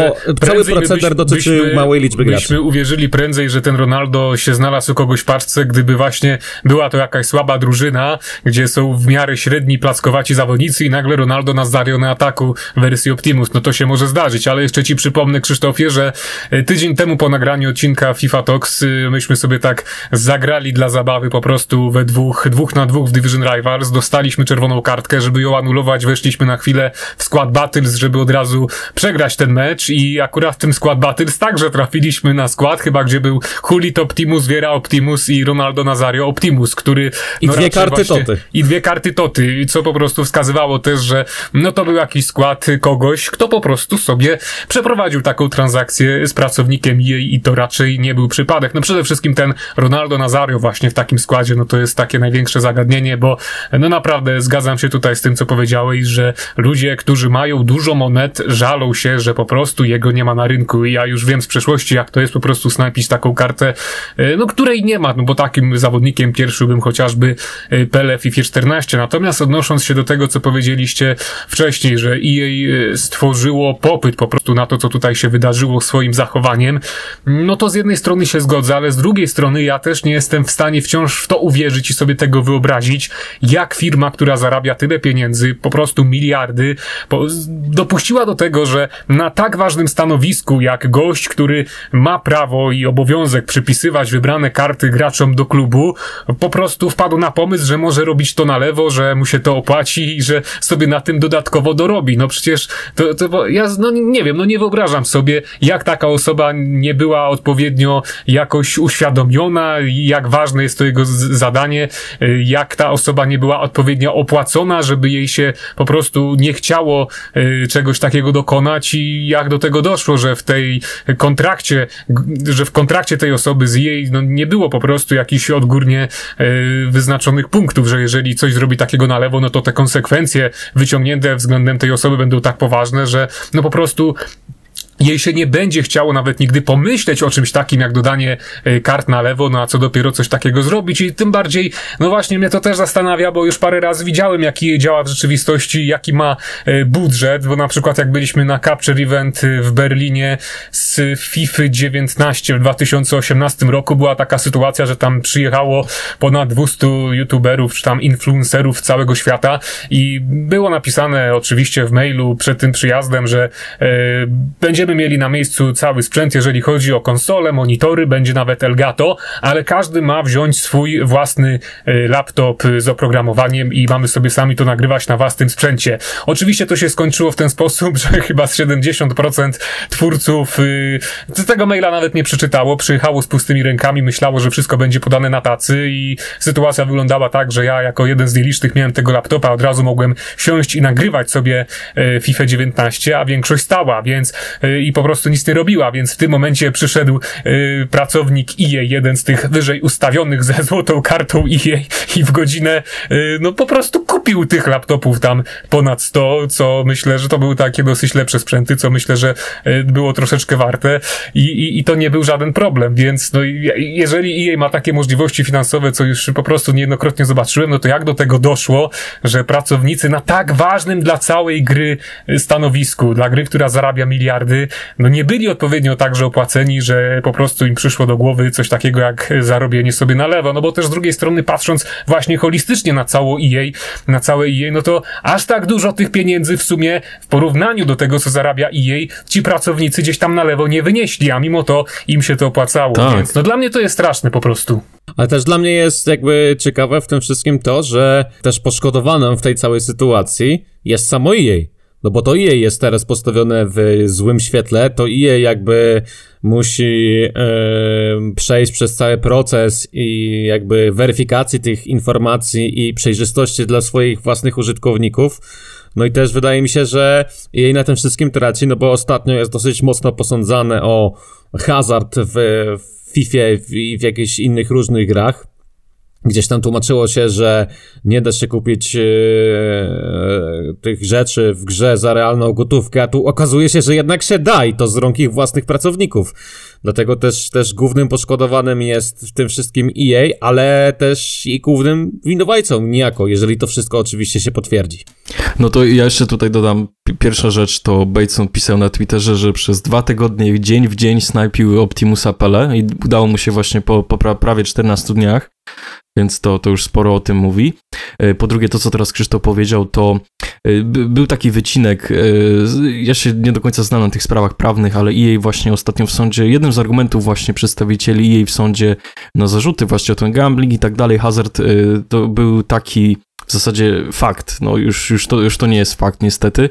cały proceder dotyczy byśmy, małej liczby graczy. Byśmy uwierzyli prędzej, że ten Ronaldo się znalazł u kogoś w parce, gdyby właśnie była to jakaś słaba drużyna, gdzie są w miarę średni plackowaci zawodnicy i nagle Ronaldo nas zarił na ataku w wersji Optimus. No to się może zdarzyć, ale jeszcze ci przypomnę, Krzysztofie, że e, tydzień temu po nagraniu odcinka FIFA Talks e, myśmy sobie tak zagrali dla zabawy po prostu we dwóch, dwóch na dwóch w Division Rivals. Dostaliśmy czerwoną kartkę, żeby ją anulować weszliśmy na chwilę w skład Battles, żeby od razu przegrać ten mecz i akurat w tym skład Battles także trafiliśmy na skład, chyba gdzie był Hulit Optimus, Viera Optimus i Ronaldo Nazario Optimus, który... I no dwie karty właśnie, Toty. I dwie karty Toty, co po prostu wskazywało też, że no to był jakiś skład kogoś, kto po prostu sobie przeprowadził taką transakcję z pracownikiem i, i to raczej nie był przypadek. No przede wszystkim ten Ronaldo Nazario właśnie w takim składzie, no to jest takie największe zagadnienie, bo no naprawdę zgadzam się tutaj z tym, co powiedział powiedziałeś, że ludzie, którzy mają dużo monet, żalą się, że po prostu jego nie ma na rynku. I ja już wiem z przeszłości, jak to jest po prostu snajpić taką kartę, e, no której nie ma, no bo takim zawodnikiem pierwszy bym chociażby Pele FIFA 14. Natomiast odnosząc się do tego, co powiedzieliście wcześniej, że EA e, stworzyło popyt po prostu na to, co tutaj się wydarzyło swoim zachowaniem, no to z jednej strony się zgodzę, ale z drugiej strony ja też nie jestem w stanie wciąż w to uwierzyć i sobie tego wyobrazić, jak firma, która zarabia tyle pieniędzy, po prostu miliardy, dopuściła do tego, że na tak ważnym stanowisku jak gość, który ma prawo i obowiązek przypisywać wybrane karty graczom do klubu, po prostu wpadł na pomysł, że może robić to na lewo, że mu się to opłaci i że sobie na tym dodatkowo dorobi. No przecież to, to ja no nie wiem, no nie wyobrażam sobie, jak taka osoba nie była odpowiednio jakoś uświadomiona, jak ważne jest to jego zadanie, jak ta osoba nie była odpowiednio opłacona, żeby jej się po prostu nie chciało y, czegoś takiego dokonać i jak do tego doszło, że w tej kontrakcie, że w kontrakcie tej osoby z jej no, nie było po prostu jakichś odgórnie y, wyznaczonych punktów, że jeżeli coś zrobi takiego na lewo, no to te konsekwencje wyciągnięte względem tej osoby będą tak poważne, że no po prostu jej się nie będzie chciało nawet nigdy pomyśleć o czymś takim, jak dodanie e, kart na lewo, no a co dopiero coś takiego zrobić. I tym bardziej, no właśnie mnie to też zastanawia, bo już parę razy widziałem, jaki działa w rzeczywistości, jaki ma e, budżet, bo na przykład jak byliśmy na Capture Event e, w Berlinie z FIFA 19 w 2018 roku, była taka sytuacja, że tam przyjechało ponad 200 youtuberów, czy tam influencerów całego świata i było napisane oczywiście w mailu przed tym przyjazdem, że będziemy będziemy mieli na miejscu cały sprzęt, jeżeli chodzi o konsole, monitory, będzie nawet Elgato, ale każdy ma wziąć swój własny y, laptop z oprogramowaniem i mamy sobie sami to nagrywać na własnym sprzęcie. Oczywiście to się skończyło w ten sposób, *laughs* że chyba z 70% twórców y, tego maila nawet nie przeczytało, przyjechało z pustymi rękami, myślało, że wszystko będzie podane na tacy i sytuacja wyglądała tak, że ja jako jeden z nielicznych miałem tego laptopa, od razu mogłem siąść i nagrywać sobie y, FIFA 19, a większość stała, więc i po prostu nic nie robiła, więc w tym momencie przyszedł y, pracownik EA, jeden z tych wyżej ustawionych ze złotą kartą EA i w godzinę y, no po prostu kupił tych laptopów tam ponad 100, co myślę, że to były takie dosyć lepsze sprzęty, co myślę, że y, było troszeczkę warte i, i, i to nie był żaden problem, więc no jeżeli EA ma takie możliwości finansowe, co już po prostu niejednokrotnie zobaczyłem, no to jak do tego doszło, że pracownicy na tak ważnym dla całej gry stanowisku, dla gry, która zarabia miliardy, no nie byli odpowiednio także opłaceni, że po prostu im przyszło do głowy coś takiego jak zarobienie sobie na lewo, no bo też z drugiej strony patrząc właśnie holistycznie na całą EA, na całe EA, no to aż tak dużo tych pieniędzy w sumie w porównaniu do tego, co zarabia EA, ci pracownicy gdzieś tam na lewo nie wynieśli, a mimo to im się to opłacało, tak. więc no dla mnie to jest straszne po prostu. Ale też dla mnie jest jakby ciekawe w tym wszystkim to, że też poszkodowanym w tej całej sytuacji jest samo EA. No bo to EA jest teraz postawione w złym świetle, to EA jakby musi przejść przez cały proces i jakby weryfikacji tych informacji i przejrzystości dla swoich własnych użytkowników. No i też wydaje mi się, że jej na tym wszystkim traci, no bo ostatnio jest dosyć mocno posądzane o hazard w, w FIFA i w jakichś innych różnych grach. Gdzieś tam tłumaczyło się, że nie da się kupić e, tych rzeczy w grze za realną gotówkę, a tu okazuje się, że jednak się da i to z rąk ich własnych pracowników. Dlatego też, też głównym poszkodowanym jest w tym wszystkim EA, ale też i głównym winowajcą niejako, jeżeli to wszystko oczywiście się potwierdzi. No to ja jeszcze tutaj dodam, pierwsza rzecz to Bateson pisał na Twitterze, że przez dwa tygodnie dzień w dzień snajpił Optimusa Pele i udało mu się właśnie po, po prawie 14 dniach więc to, to już sporo o tym mówi. E, po drugie, to co teraz Krzysztof powiedział, to e, był taki wycinek, e, ja się nie do końca znam na tych sprawach prawnych, ale EA właśnie ostatnio w sądzie, jednym z argumentów właśnie przedstawicieli EA w sądzie na zarzuty właśnie o ten gambling i tak dalej, hazard, to był taki w zasadzie fakt, no już, już, to, już to nie jest fakt niestety,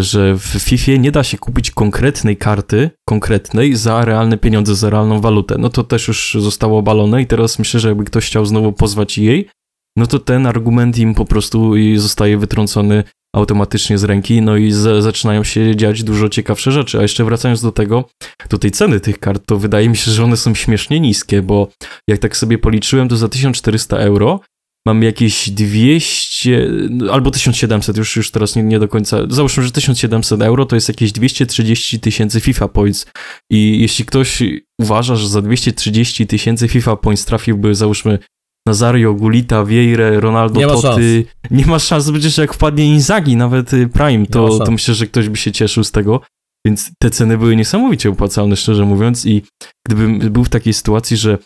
że w FIFA nie da się kupić konkretnej karty, konkretnej, za realne pieniądze, za realną walutę. No to też już zostało obalone i teraz myślę, że jakby ktoś chciał znowu pozwać jej, no to ten argument im po prostu zostaje wytrącony automatycznie z ręki, no i z, zaczynają się dziać dużo ciekawsze rzeczy. A jeszcze wracając do tego, do tej ceny tych kart, to wydaje mi się, że one są śmiesznie niskie, bo jak tak sobie policzyłem, to za 1400 euro mam jakieś 200 albo 1700, już, już teraz nie, nie do końca, załóżmy, że 1700 euro to jest jakieś 230 tysięcy FIFA Points. I jeśli ktoś uważa, że za 230 tysięcy FIFA Points trafiłby, załóżmy, Nazario, Gulita, Vieira, Ronaldo, nie Toty, ma nie ma szans, przecież jak wpadnie Inzagi, nawet y, Prime, to, to myślę, że ktoś by się cieszył z tego. Więc te ceny były niesamowicie opłacalne, szczerze mówiąc, i gdybym był w takiej sytuacji, że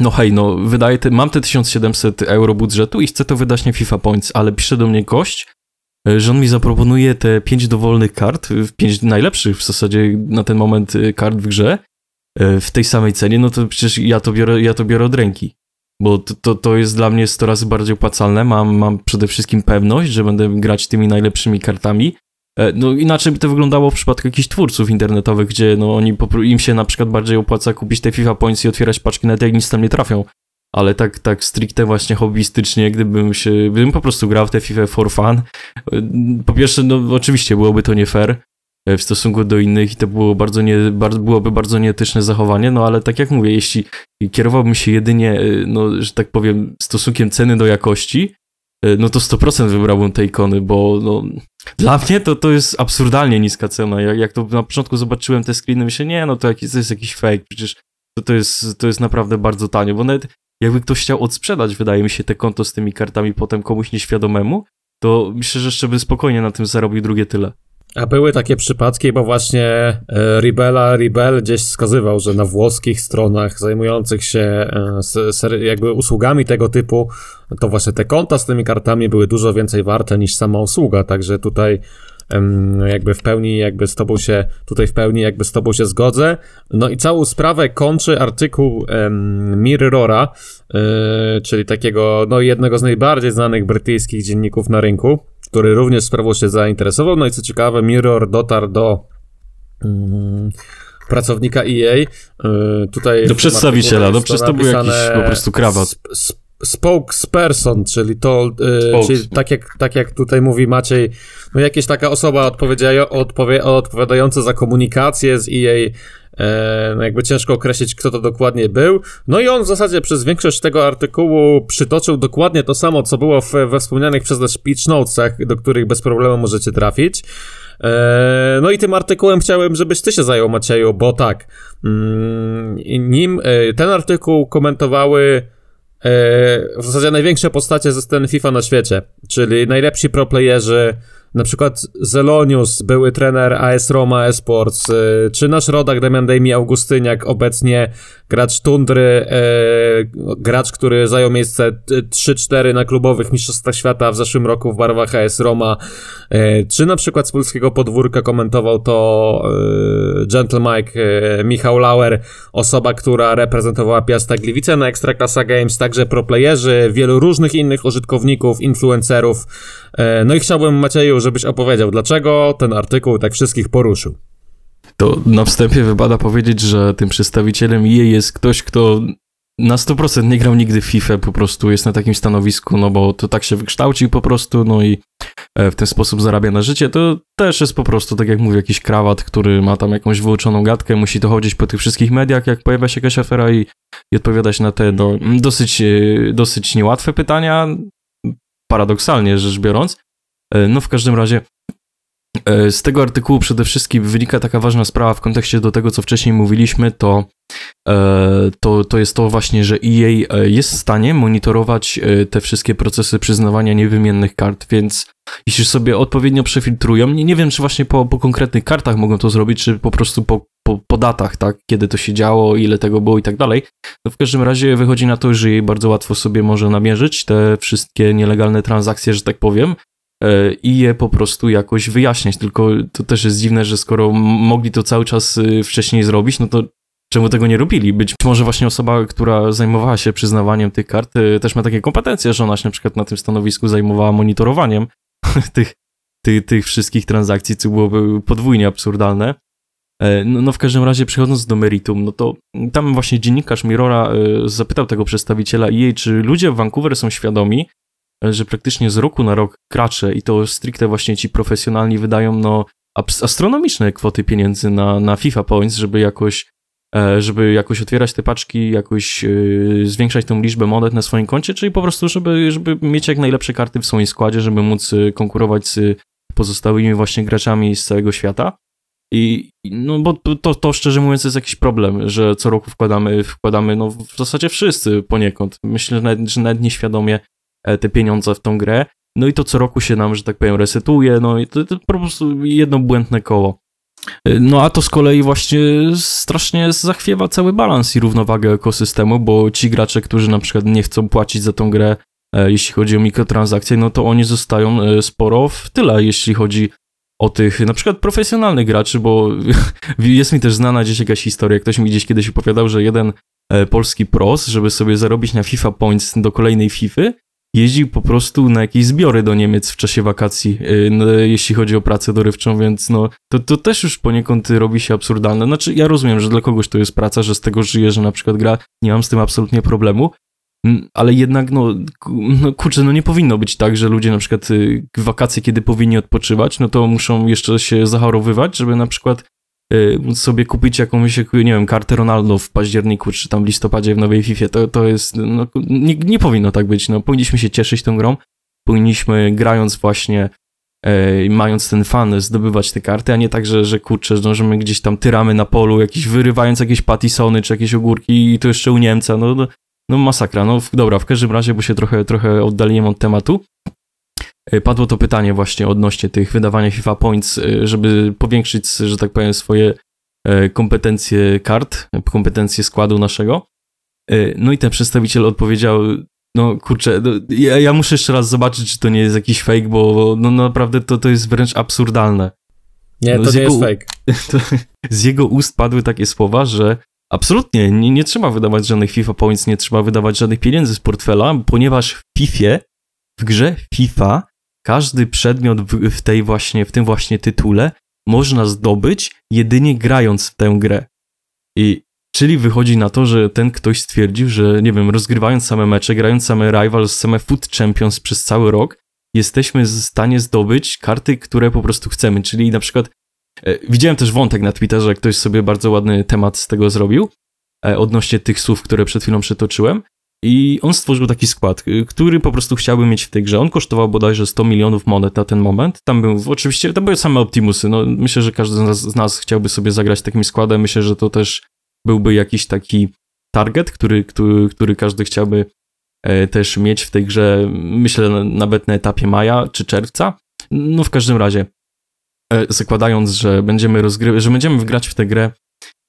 no hej, no wydaję te, mam te 1700 euro budżetu i chcę to wydać na FIFA Points, ale pisze do mnie gość, e, że on mi zaproponuje te 5 dowolnych kart, 5 najlepszych w zasadzie na ten moment e, kart w grze, e, w tej samej cenie, no to przecież ja to biorę, ja to biorę od ręki. Bo to, to, to jest dla mnie 100 razy bardziej opłacalne. Mam, mam przede wszystkim pewność, że będę grać tymi najlepszymi kartami, E, no inaczej by to wyglądało w przypadku jakichś twórców internetowych, gdzie no oni im się na przykład bardziej opłaca kupić te FIFA Points i otwierać paczki na jak nic tam nie trafią. Ale tak, tak stricte właśnie hobbystycznie, gdybym się, gdybym po prostu grał w te FIFA for fun, e, po pierwsze, no oczywiście byłoby to nie fair e, w stosunku do innych i to było bardzo nie, byłoby bardzo nieetyczne zachowanie, no ale tak jak mówię, jeśli kierowałbym się jedynie, no, że tak powiem, stosunkiem ceny do jakości, no to 100% wybrałbym te ikony, bo no, dla mnie to, to jest absurdalnie niska cena. Jak, jak to na początku zobaczyłem te screeny, myślę, nie, no to, jakiś, to jest jakiś fake, przecież to, to, jest, to jest naprawdę bardzo tanio, bo nawet jakby ktoś chciał odsprzedać, wydaje mi się, te konto z tymi kartami potem komuś nieświadomemu, to myślę, że jeszcze by spokojnie na tym zarobił drugie tyle. A były takie przypadki, bo właśnie e, Ribela Ribel gdzieś wskazywał, że na włoskich stronach zajmujących się e, jakby usługami tego typu, to właśnie te konta z tymi kartami były dużo więcej warte niż sama usługa, także tutaj jakby w pełni jakby z tobą się, tutaj w pełni jakby z tobą się zgodzę. No i całą sprawę kończy artykuł Mirrora, e, czyli takiego, no jednego z najbardziej znanych brytyjskich dzienników na rynku, który również sprawą się zainteresował. No i co ciekawe, Mirror dotarł do mm, pracownika EA. Yy, tutaj do przedstawiciela, no przecież to był jakiś po prostu krawat. Sp, sp, spokesperson, czyli to, yy, czyli tak, jak, tak jak tutaj mówi Maciej, no jakieś taka osoba odpowiedzia, odpowie, odpowiadająca za komunikację z EA, no jakby ciężko określić, kto to dokładnie był. No i on w zasadzie przez większość tego artykułu przytoczył dokładnie to samo, co było w, we wspomnianych przez nas speech notesach, do których bez problemu możecie trafić. E, no i tym artykułem chciałem, żebyś ty się zajął, Macieju, bo tak, mm, nim e, ten artykuł komentowały w zasadzie największe postacie ze sceny FIFA na świecie, czyli najlepsi proplayerzy, na przykład Zelonius, były trener AS Roma Esports, y, czy nasz rodak Damian Dejmi Augustyniak, obecnie gracz Tundry, e, gracz, który zajął miejsce 3-4 na klubowych mistrzostwach świata w zeszłym roku w barwach AS Roma, czy na przykład z polskiego podwórka komentował to Gentle Mike, Michał Lauer, osoba, która reprezentowała Piasta Gliwice na Ekstraklasa Games, także proplayerzy, wielu różnych innych użytkowników, influencerów, no i chciałbym Macieju, żebyś opowiedział, dlaczego ten artykuł tak wszystkich poruszył. To na wstępie wypada powiedzieć, że tym przedstawicielem EA jest ktoś, kto na 100% nie grał nigdy w FIFA, po prostu jest na takim stanowisku, no bo to tak się wykształcił po prostu, no i e, w ten sposób zarabia na życie, to też jest po prostu, tak jak mówię, jakiś krawat, który ma tam jakąś wyuczoną gadkę, musi to chodzić po tych wszystkich mediach, jak pojawia się jakaś afera i, i odpowiadać na te no, dosyć, e, dosyć niełatwe pytania, paradoksalnie rzecz biorąc. E, no w każdym razie E, z tego artykułu przede wszystkim wynika taka ważna sprawa w kontekście do tego, co wcześniej mówiliśmy, to, e, to, to jest to właśnie, że EA jest w stanie monitorować te wszystkie procesy przyznawania niewymiennych kart, więc jeśli sobie odpowiednio przefiltrują, nie, nie wiem, czy właśnie po, po konkretnych kartach mogą to zrobić, czy po prostu po, po, po datach, tak, kiedy to się działo, ile tego było i tak dalej, no w każdym razie wychodzi na to, że jej bardzo łatwo sobie może namierzyć te wszystkie nielegalne transakcje, że tak powiem, E, i je po prostu jakoś wyjaśniać. Tylko to też jest dziwne, że skoro mogli to cały czas y, wcześniej zrobić, no to czemu tego nie robili? Być może właśnie osoba, która zajmowała się przyznawaniem tych kart, y, też ma takie kompetencje, że ona się na przykład na tym stanowisku zajmowała monitorowaniem *laughs* tych, tych wszystkich transakcji, co byłoby podwójnie absurdalne. E, no, no, w każdym razie, przechodząc do meritum, no to tam właśnie dziennikarz Mirora y, zapytał tego przedstawiciela EA, czy ludzie w Vancouver są świadomi, że praktycznie z roku na rok gracze i to stricte właśnie ci profesjonalni wydają no astronomiczne kwoty pieniędzy na, na FIFA Points, żeby jakoś e, żeby jakoś otwierać te paczki, jakoś zwiększać tą liczbę monet na swoim koncie, czyli po prostu, żeby, żeby mieć jak najlepsze karty w swoim składzie, żeby móc e, konkurować z pozostałymi właśnie graczami z całego świata. I no bo to, to szczerze mówiąc jest jakiś problem, że co roku wkładamy, wkładamy no w zasadzie wszyscy poniekąd. Myślę, że nawet, że nawet nieświadomie E, te pieniądze w tą grę. No i to co roku się nam, że tak powiem, resetuje, no i to, to po prostu jedno błędne koło. E, no a to z kolei właśnie strasznie zachwiewa cały balans i równowagę ekosystemu, bo ci gracze, którzy na przykład nie chcą płacić za tą grę, e, jeśli chodzi o mikrotransakcje, no to oni zostają sporo w tyle, jeśli chodzi o tych na przykład profesjonalnych graczy, bo *laughs* jest mi też znana gdzieś jakaś historia, ktoś mi gdzieś kiedyś opowiadał, że jeden polski pros, żeby sobie zarobić na FIFA Points do kolejnej FIFA, jeździł po prostu na jakieś zbiory do Niemiec w czasie wakacji, no, jeśli chodzi o pracę dorywczą, więc no, to, to też już poniekąd robi się absurdalne. Znaczy, ja rozumiem, że dla kogoś to jest praca, że z tego żyje, że na przykład gra, nie mam z tym absolutnie problemu, ale jednak, no, no kurczę, no nie powinno być tak, że ludzie na przykład y, w wakacje, kiedy powinni odpoczywać, no to muszą jeszcze się zachorowywać, żeby na przykład Y, sobie kupić jakąś, nie wiem, kartę Ronaldo w październiku, czy tam listopadzie w nowej FIFA, to, to jest, no, nie, nie powinno tak być, no, powinniśmy się cieszyć tą grą, powinniśmy grając właśnie, e, mając ten fan, zdobywać te karty, a nie tak, że, że kurczę, że my gdzieś tam tyramy na polu, jakiś wyrywając jakieś patisony czy jakieś ogórki i to jeszcze u Niemca, no, no, no masakra. No dobra, w każdym razie, bo się trochę, trochę oddaliłem od tematu, e, Padło to pytanie właśnie odnośnie tych wydawania FIFA Points, e, żeby powiększyć, że tak powiem, swoje e, kompetencje kart, kompetencje składu naszego. No i ten przedstawiciel odpowiedział, no kurczę, no, ja, ja, muszę jeszcze raz zobaczyć, czy to nie jest jakiś fake, bo no naprawdę to, to jest wręcz absurdalne. Nie, no, to nie jego, jest fake. *laughs* To, z jego ust padły takie słowa, że absolutnie nie, nie trzeba wydawać żadnych FIFA Points, nie trzeba wydawać żadnych pieniędzy z portfela, ponieważ w FIFA, w grze FIFA, każdy przedmiot w, w tej właśnie, w tym właśnie tytule można zdobyć jedynie grając w tę grę. I Czyli wychodzi na to, że ten ktoś stwierdził, że nie wiem, rozgrywając same mecze, grając same Rivals, same Foot Champions przez cały rok, jesteśmy w stanie zdobyć karty, które po prostu chcemy. Czyli na przykład widziałem też wątek na Twitterze, ktoś sobie bardzo ładny temat z tego zrobił, e, odnośnie tych słów, które przed chwilą przytoczyłem. I on stworzył taki skład, e, który po prostu chciałby mieć w tej grze. On kosztował bodajże 100 milionów monet na ten moment. Tam był, oczywiście, to były same Optimusy. No, myślę, że każdy z nas, z nas chciałby sobie zagrać takim składem. Myślę, że to też byłby jakiś taki target, który, który, który każdy chciałby e, też mieć w tej grze, myślę nawet na etapie maja czy czerwca. No w każdym razie, e, zakładając, że będziemy rozgrywać, że będziemy wgrać w tę grę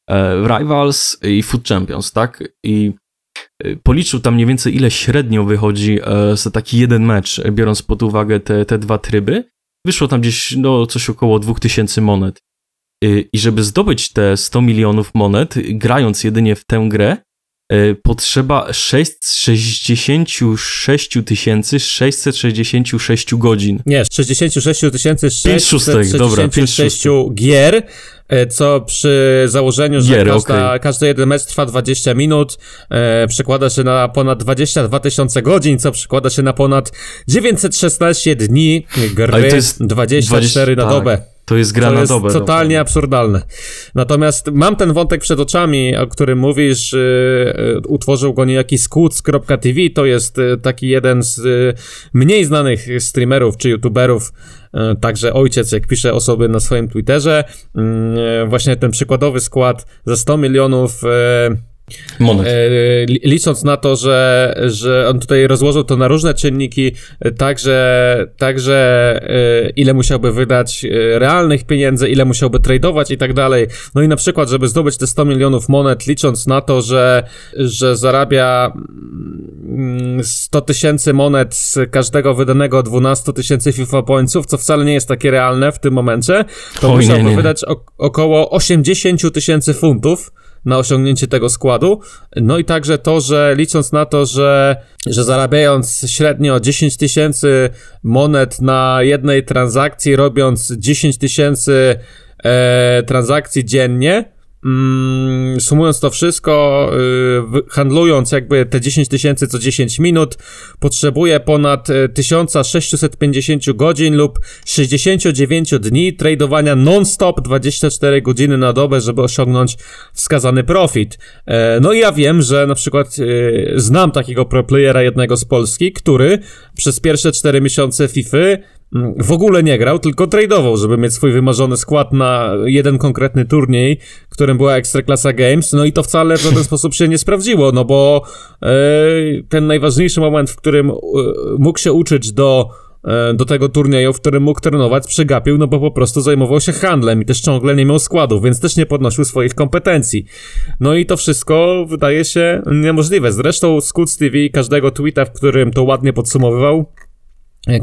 e, Rivals i Food Champions, tak? I policzył tam mniej więcej ile średnio wychodzi za taki jeden mecz, biorąc pod uwagę te, te dwa tryby. Wyszło tam gdzieś no, coś około 2000 monet. I żeby zdobyć te 100 milionów monet, grając jedynie w tę grę, potrzeba 666 666 godzin. Nie, 66 666 gier, y, co przy założeniu, że gier, każda, okay. każdy jeden mecz trwa 20 minut, e, przekłada się na ponad 22 tysiące godzin, co przekłada się na ponad 916 dni gry, 24 20, na dobę. To jest gra to na jest dobę. totalnie absurdalne. Natomiast mam ten wątek przed oczami, o którym mówisz. Yy, utworzył go niejaki Scoots.tv. To jest yy, taki jeden z yy, mniej znanych streamerów czy youtuberów, także ojciec, jak pisze osoby na swoim Twitterze. Właśnie ten przykładowy skład za 100 milionów Monet. E, licząc na to, że, że on tutaj rozłożył to na różne czynniki, także, także e, ile musiałby wydać e, realnych pieniędzy, ile musiałby tradować i tak dalej. No i na przykład, żeby zdobyć te 100 milionów monet, licząc na to, że, że zarabia 100 mm, tysięcy monet z każdego wydanego 12 tysięcy FIFA pointsów, co wcale nie jest takie realne w tym momencie, to Oj, musiałby nie, nie. wydać około 80 tysięcy funtów na osiągnięcie tego składu. No i także to, że licząc na to, że, że zarabiając średnio 10 tysięcy monet na jednej transakcji, robiąc 10 tysięcy e, transakcji dziennie, Mm, sumując to wszystko, y, handlując jakby te 10 tysięcy co 10 minut, potrzebuje ponad 1650 y, godzin lub 69 dni tradowania non-stop 24 godziny na dobę, żeby osiągnąć wskazany profit. E, no i ja wiem, że na przykład y, znam takiego pro playera jednego z Polski, który przez pierwsze 4 miesiące FIFA w ogóle nie grał, tylko tradeował, żeby mieć swój wymarzony skład na jeden konkretny turniej, którym była Ekstraklasa Games, no i to wcale w żaden *laughs* sposób się nie sprawdziło, no bo e, ten najważniejszy moment, w którym e, mógł się uczyć do e, do tego turnieju, w którym mógł trenować, przegapił, no bo po prostu zajmował się handlem i też ciągle nie miał składów, więc też nie podnosił swoich kompetencji. No i to wszystko wydaje się niemożliwe. Zresztą Scoots TV każdego tweeta, w którym to ładnie podsumowywał,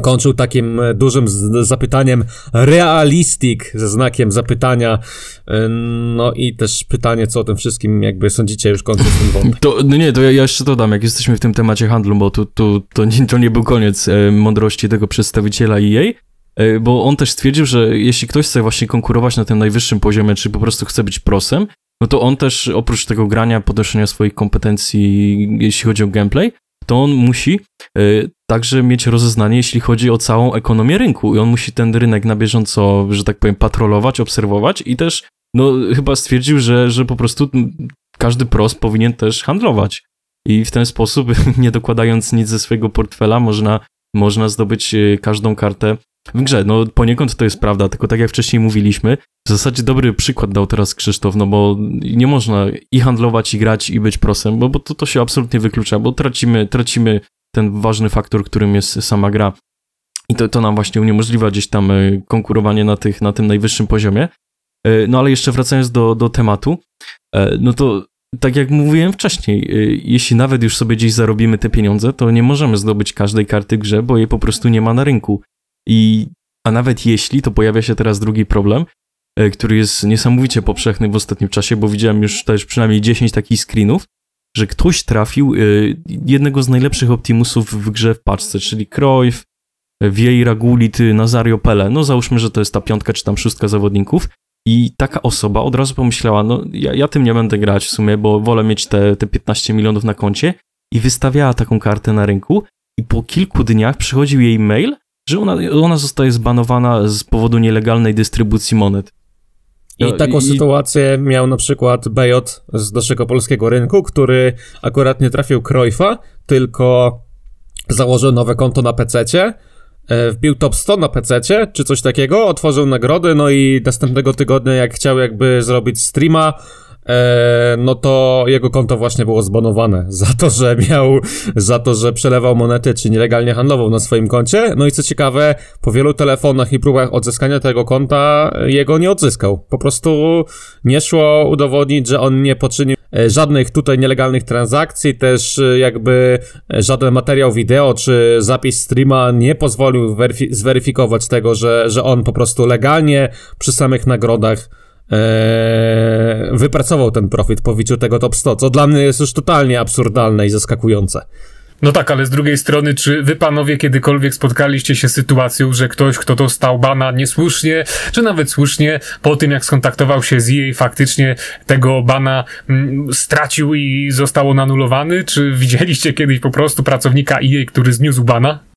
kończył takim e, dużym zapytaniem realistic ze znakiem zapytania. E, no i też pytanie, co o tym wszystkim jakby sądzicie już kończąc ten wątek. To, no nie, to ja, ja jeszcze dodam, jak jesteśmy w tym temacie handlu, bo tu, tu, to, nie, to nie był koniec e, mądrości tego przedstawiciela EA, bo on też stwierdził, że jeśli ktoś chce właśnie konkurować na tym najwyższym poziomie, czy po prostu chce być prosem, no to on też oprócz tego grania, podnoszenia swoich kompetencji, jeśli chodzi o gameplay, to on musi y, także mieć rozeznanie, jeśli chodzi o całą ekonomię rynku i on musi ten rynek na bieżąco, że tak powiem, patrolować, obserwować i też, no, chyba stwierdził, że, że po prostu każdy pros powinien też handlować. I w ten sposób, *laughs* nie dokładając nic ze swojego portfela, można można zdobyć e, każdą kartę w grze. No poniekąd to jest prawda, tylko tak jak wcześniej mówiliśmy, w zasadzie dobry przykład dał teraz Krzysztof, no bo nie można i handlować, i grać, i być prosem, bo, bo to, to się absolutnie wyklucza, bo tracimy, tracimy ten ważny faktor, którym jest sama gra. I to, to nam właśnie uniemożliwia gdzieś tam e, konkurowanie na, tych, na tym najwyższym poziomie. E, no ale jeszcze wracając do, do tematu, e, no to tak jak mówiłem wcześniej, jeśli nawet już sobie gdzieś zarobimy te pieniądze, to nie możemy zdobyć każdej karty grze, bo jej po prostu nie ma na rynku. I, a nawet jeśli, to pojawia się teraz drugi problem, który jest niesamowicie powszechny w ostatnim czasie, bo widziałem już też przynajmniej 10 takich screenów, że ktoś trafił jednego z najlepszych Optimusów w grze w paczce, czyli Cruyff, Vieira, Gullit, Nazario, Pele. No załóżmy, że to jest ta piątka czy tam szóstka zawodników. I taka osoba od razu pomyślała, no ja, ja tym nie będę grać w sumie, bo wolę mieć te, te 15 milionów na koncie i wystawiała taką kartę na rynku i po kilku dniach przychodził jej mail, że ona, ona zostaje zbanowana z powodu nielegalnej dystrybucji monet. I no, taką I... sytuację miał na przykład BJ z naszego polskiego rynku, który akurat nie trafił Krojfa, tylko założył nowe konto na PC-cie E, wbił top 100 na PC, czy coś takiego, otworzył nagrody, no i następnego tygodnia, jak chciał jakby zrobić streama, no to jego konto właśnie było zbanowane *laughs* za to, że miał, za to, że przelewał monety, czy nielegalnie handlował na swoim koncie. No i co ciekawe, po wielu telefonach i próbach odzyskania tego konta, jego nie odzyskał. Po prostu nie szło udowodnić, że on nie poczynił E, żadnych tutaj nielegalnych transakcji, też e, jakby e, żaden materiał wideo czy zapis streama nie pozwolił zweryfikować tego, że, że on po prostu legalnie przy samych nagrodach wypracował ten profit po wiciu tego top 100, co dla mnie jest już totalnie absurdalne i zaskakujące. No tak, ale z drugiej strony, czy wy panowie kiedykolwiek spotkaliście się z sytuacją, że ktoś, kto dostał bana niesłusznie, czy nawet słusznie, po tym jak skontaktował się z jej, faktycznie tego bana mm, stracił i został anulowany? Czy widzieliście kiedyś po prostu pracownika EA, który zniósł bana?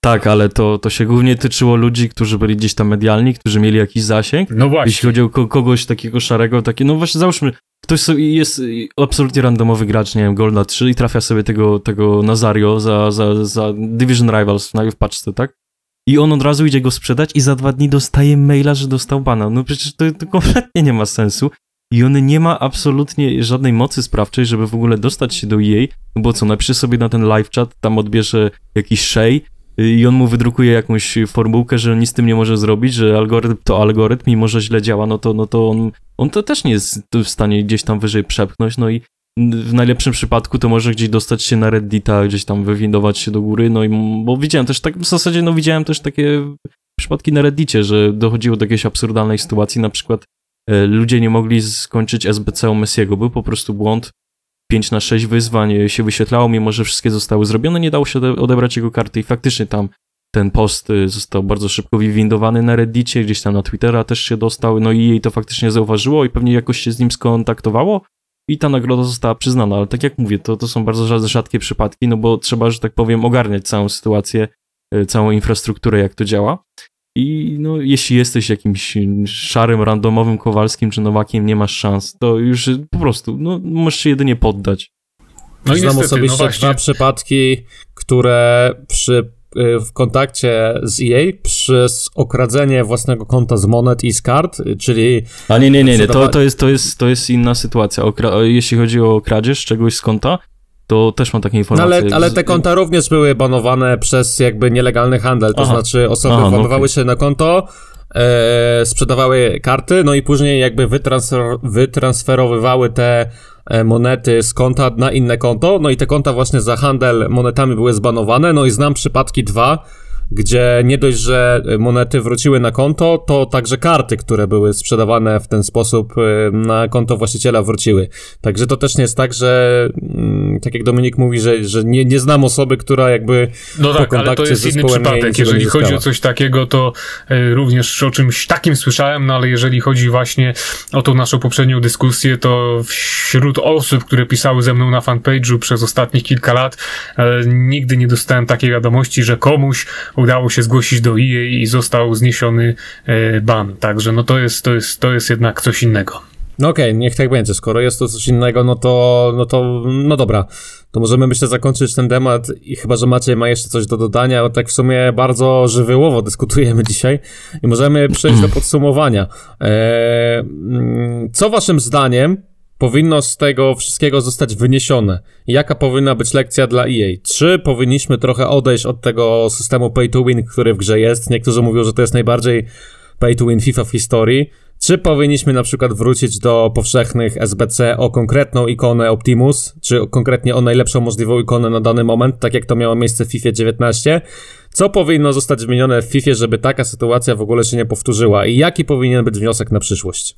Tak, ale to, to się głównie tyczyło ludzi, którzy byli gdzieś tam medialni, którzy mieli jakiś zasięg. No właśnie. Jeśli chodzi o kogoś takiego szarego, takie, no właśnie załóżmy, ktoś jest absolutnie randomowy gracz, nie wiem, Golda 3 i trafia sobie tego, tego Nazario za, za, za Division Rivals w paczce, tak? I on od razu idzie go sprzedać i za dwa dni dostaje maila, że dostał bana. No przecież to, to kompletnie nie ma sensu. I on nie ma absolutnie żadnej mocy sprawczej, żeby w ogóle dostać się do EA, no bo co, napisze sobie na ten live chat, tam odbierze jakiś shade i on mu wydrukuje jakąś formułkę, że nic z tym nie może zrobić, że algorytm to algorytm, mimo że źle działa, no to, no to on, on to też nie jest w stanie gdzieś tam wyżej przepchnąć, no i w najlepszym przypadku to może gdzieś dostać się na Reddita, gdzieś tam wywindować się do góry, no i bo widziałem też tak, w zasadzie no widziałem też takie przypadki na Reddicie, że dochodziło do jakiejś absurdalnej sytuacji, na przykład e, ludzie nie mogli skończyć SBC u Messiego, był po prostu błąd, 5 na 6 wyzwań się wyświetlało, mimo że wszystkie zostały zrobione, nie dało się odebrać jego karty i faktycznie tam ten post y, został bardzo szybko wywindowany na Reddicie, gdzieś tam na Twittera też się dostał, no i jej to faktycznie zauważyło i pewnie jakoś się z nim skontaktowało i ta nagroda została przyznana, ale tak jak mówię, to, to są bardzo rzadkie przypadki, no bo trzeba, że tak powiem, ogarniać całą sytuację, y, całą infrastrukturę, jak to działa. I no, jeśli jesteś jakimś szarym, randomowym Kowalskim czy Nowakiem, nie masz szans, to już po prostu, no, możesz się jedynie poddać. No Znam niestety, osobiście no dwa przypadki, które przy y, w kontakcie z EA przez okradzenie własnego konta z monet i z kart, czyli... A nie, nie, nie, nie. To, to, jest, to, jest, to jest inna sytuacja. Okra jeśli chodzi o kradzież czegoś z konta, to też mam takie informacje. No ale, ale te konta również były banowane przez jakby nielegalny handel, to Aha. znaczy osoby Aha, no okay. się na konto, e, sprzedawały karty, no i później jakby wytransfer, wytransferowywały te e, monety z konta na inne konto, no i te konta właśnie za handel monetami były zbanowane, no i znam przypadki dwa, gdzie nie dość, że monety wróciły na konto, to także karty, które były sprzedawane w ten sposób y, na konto właściciela wróciły. Także to też nie jest tak, że mm, tak jak Dominik mówi, że, że nie, nie znam osoby, która jakby no tak, ale to jest inny przypadek. Jeżeli chodzi o coś takiego, to y, również o czymś takim słyszałem, no ale jeżeli chodzi właśnie o tą naszą poprzednią dyskusję, to wśród osób, które pisały ze mną na fanpage'u przez ostatnich kilka lat, y, nigdy nie dostałem takiej wiadomości, że komuś udało się zgłosić do EA i został zniesiony e, ban. Także no to jest, to jest, to jest jednak coś innego. No okej, okay, niech tak będzie. Skoro jest to coś innego, no to, no to, no dobra. To możemy, myślę, zakończyć ten temat i chyba, że Maciej ma jeszcze coś do dodania, bo tak w sumie bardzo żywiołowo dyskutujemy dzisiaj i możemy przejść do podsumowania. Eee, co waszym zdaniem powinno z tego wszystkiego zostać wyniesione? Jaka powinna być lekcja dla EA? Czy powinniśmy trochę odejść od tego systemu pay to win, który w grze jest? Niektórzy mówią, że to jest najbardziej pay to win FIFA w historii. Czy powinniśmy na przykład wrócić do powszechnych SBC o konkretną ikonę Optimus, czy konkretnie o najlepszą możliwą ikonę na dany moment, tak jak to miało miejsce w FIFA 19? Co powinno zostać zmienione w FIFA, żeby taka sytuacja w ogóle się nie powtórzyła? I jaki powinien być wniosek na przyszłość?